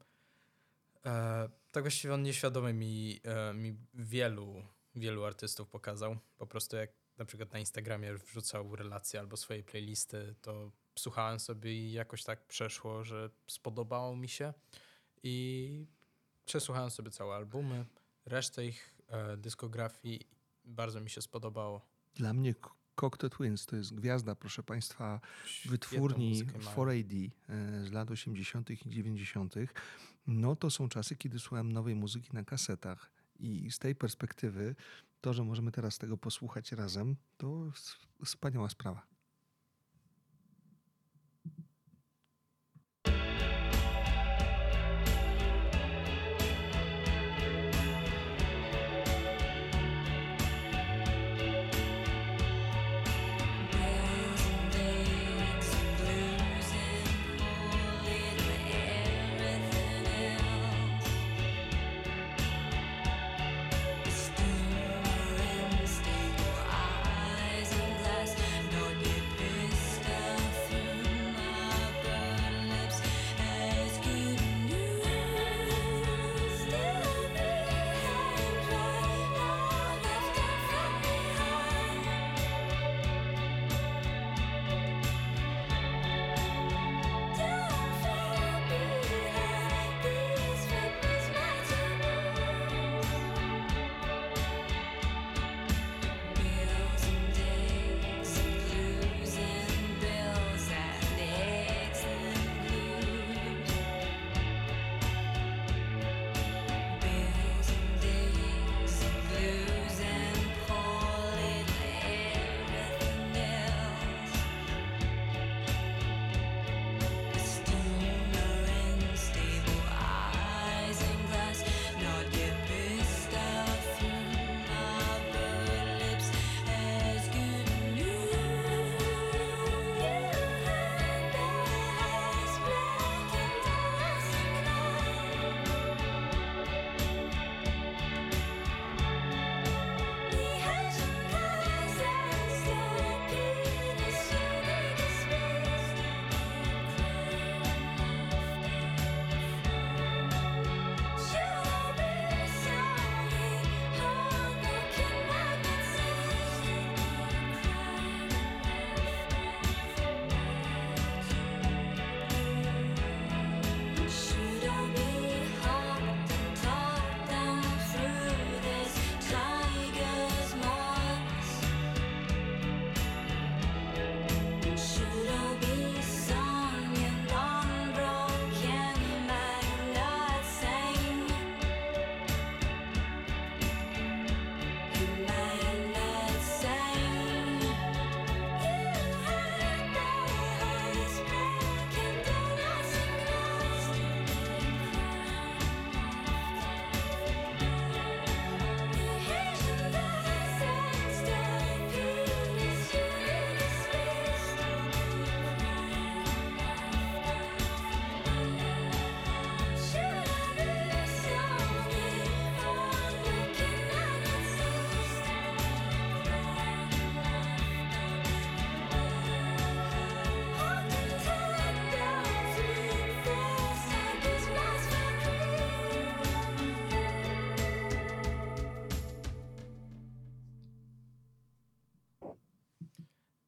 E, tak właściwie on nieświadomie mi, e, mi wielu, wielu artystów pokazał. Po prostu jak na przykład na Instagramie wrzucał relacje albo swoje playlisty, to słuchałem sobie i jakoś tak przeszło, że spodobało mi się i przesłuchałem sobie całe albumy. Resztę ich e, dyskografii bardzo mi się spodobało. Dla mnie Cocteau Twins to jest gwiazda, proszę Państwa, Świetną wytwórni muzykę mają. 4AD e, z lat 80. i 90. No to są czasy, kiedy słuchałem nowej muzyki na kasetach. I z tej perspektywy to, że możemy teraz tego posłuchać razem, to wspaniała sprawa.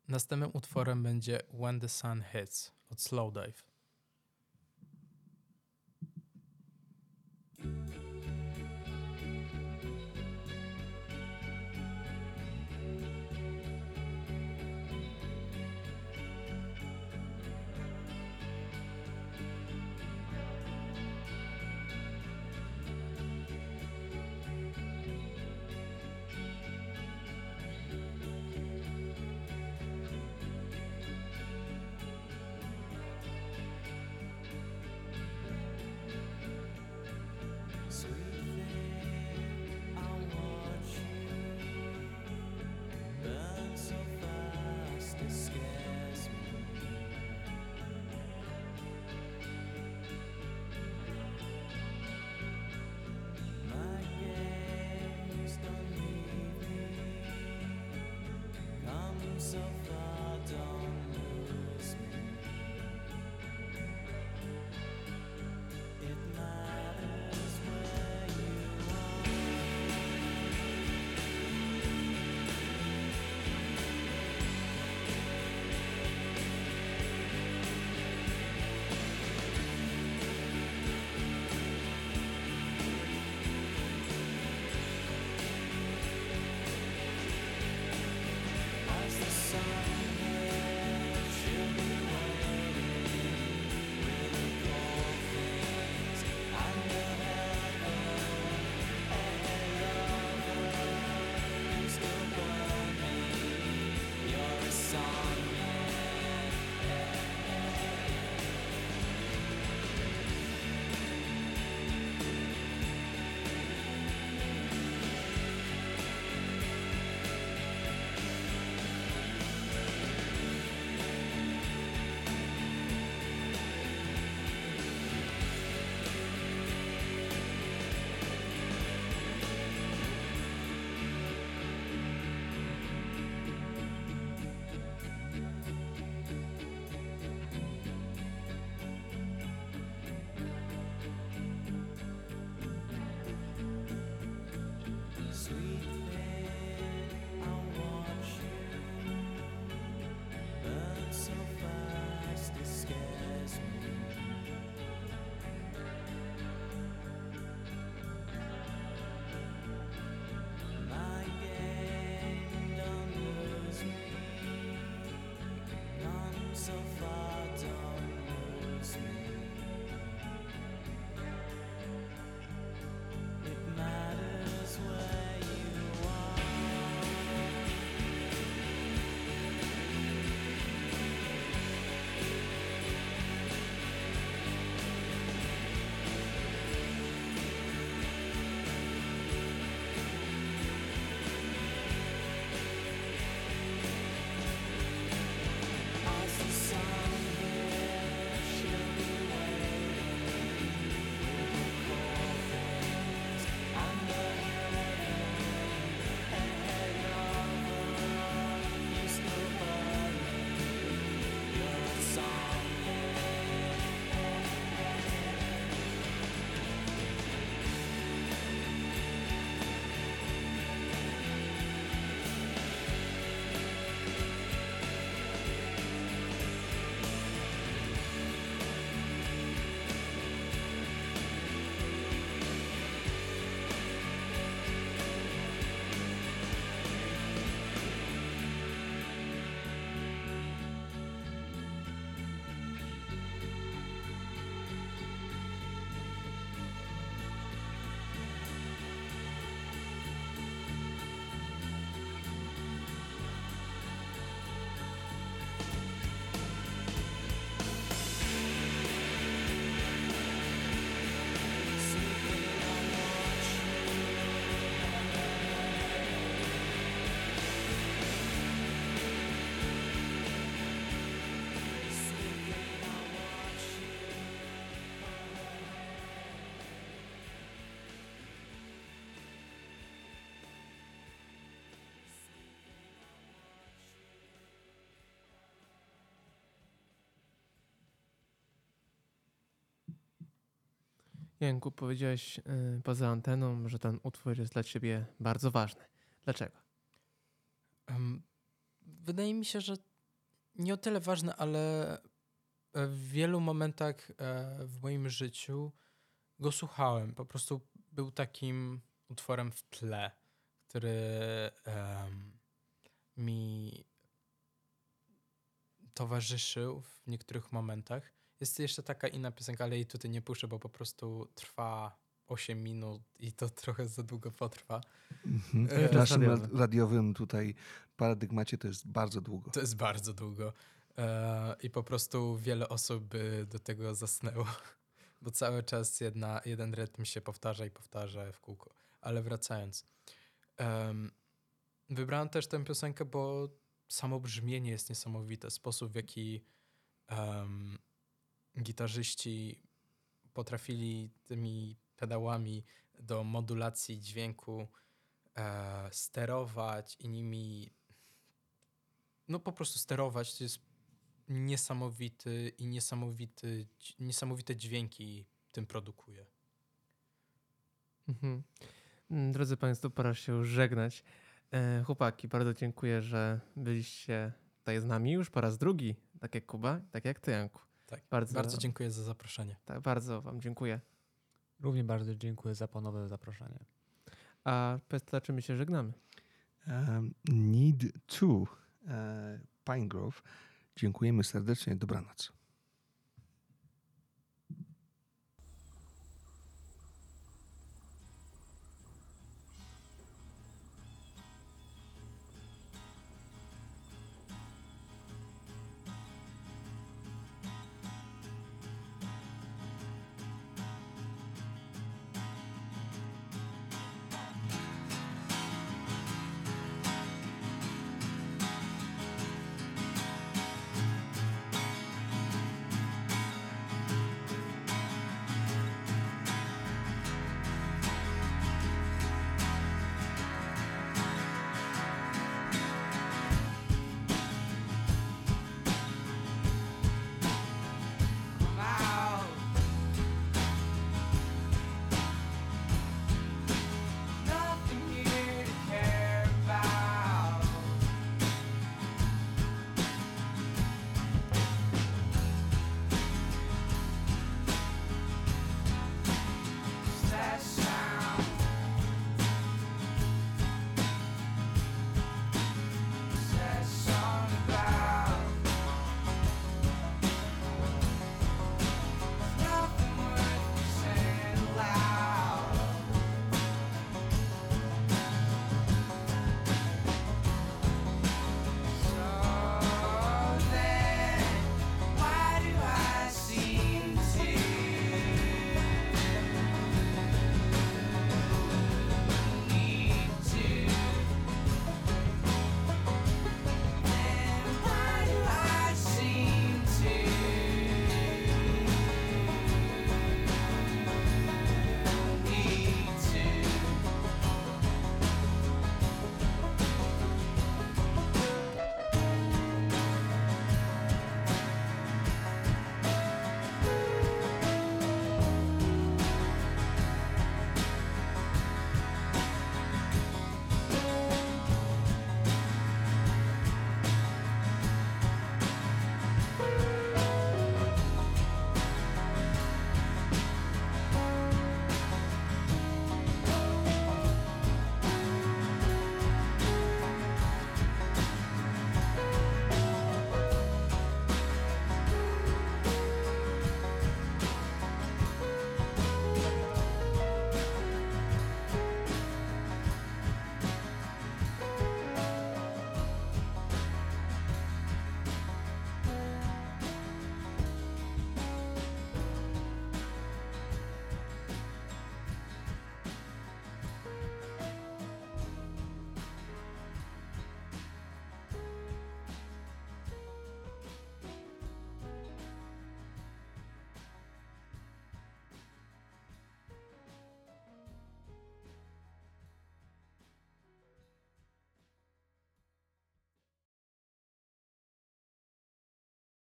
Następnym utworem będzie When the Sun Hits od Slowdive. Janku, powiedziałeś y, poza anteną, że ten utwór jest dla ciebie bardzo ważny. Dlaczego? Em, Wydaje mi się, że nie o tyle ważne, ale e, w wielu momentach e, w moim życiu go słuchałem. Po prostu był takim utworem w tle, który em, mi towarzyszył w niektórych momentach. Jest jeszcze taka inna piosenka, ale jej tutaj nie puszczę, bo po prostu trwa 8 minut i to trochę za długo potrwa. Mhm. E, W naszym ra- radiowym tutaj paradygmacie to jest bardzo długo. To jest bardzo długo. E, I po prostu wiele osób by do tego zasnęło, bo cały czas jedna, jeden rytm się powtarza i powtarza w kółko. Ale wracając. em, wybrałem też tę piosenkę, bo samo brzmienie jest niesamowite. Sposób, w jaki gitarzyści potrafili tymi pedałami do modulacji dźwięku e, sterować i nimi no po prostu sterować. To jest niesamowity i niesamowity, niesamowite dźwięki tym produkuje. Mhm. Mm, Drodzy Państwo, pora się żegnać. E, chłopaki, bardzo dziękuję, że byliście tutaj z nami już po raz drugi, tak jak Kuba, tak jak Ty, Janku. Tak, bardzo, bardzo dziękuję za zaproszenie. Tak, bardzo Wam dziękuję. Równie bardzo dziękuję za ponowne zaproszenie. A czym my się żegnamy? Um, need to uh, Pine Grove. Dziękujemy serdecznie. Dobranoc.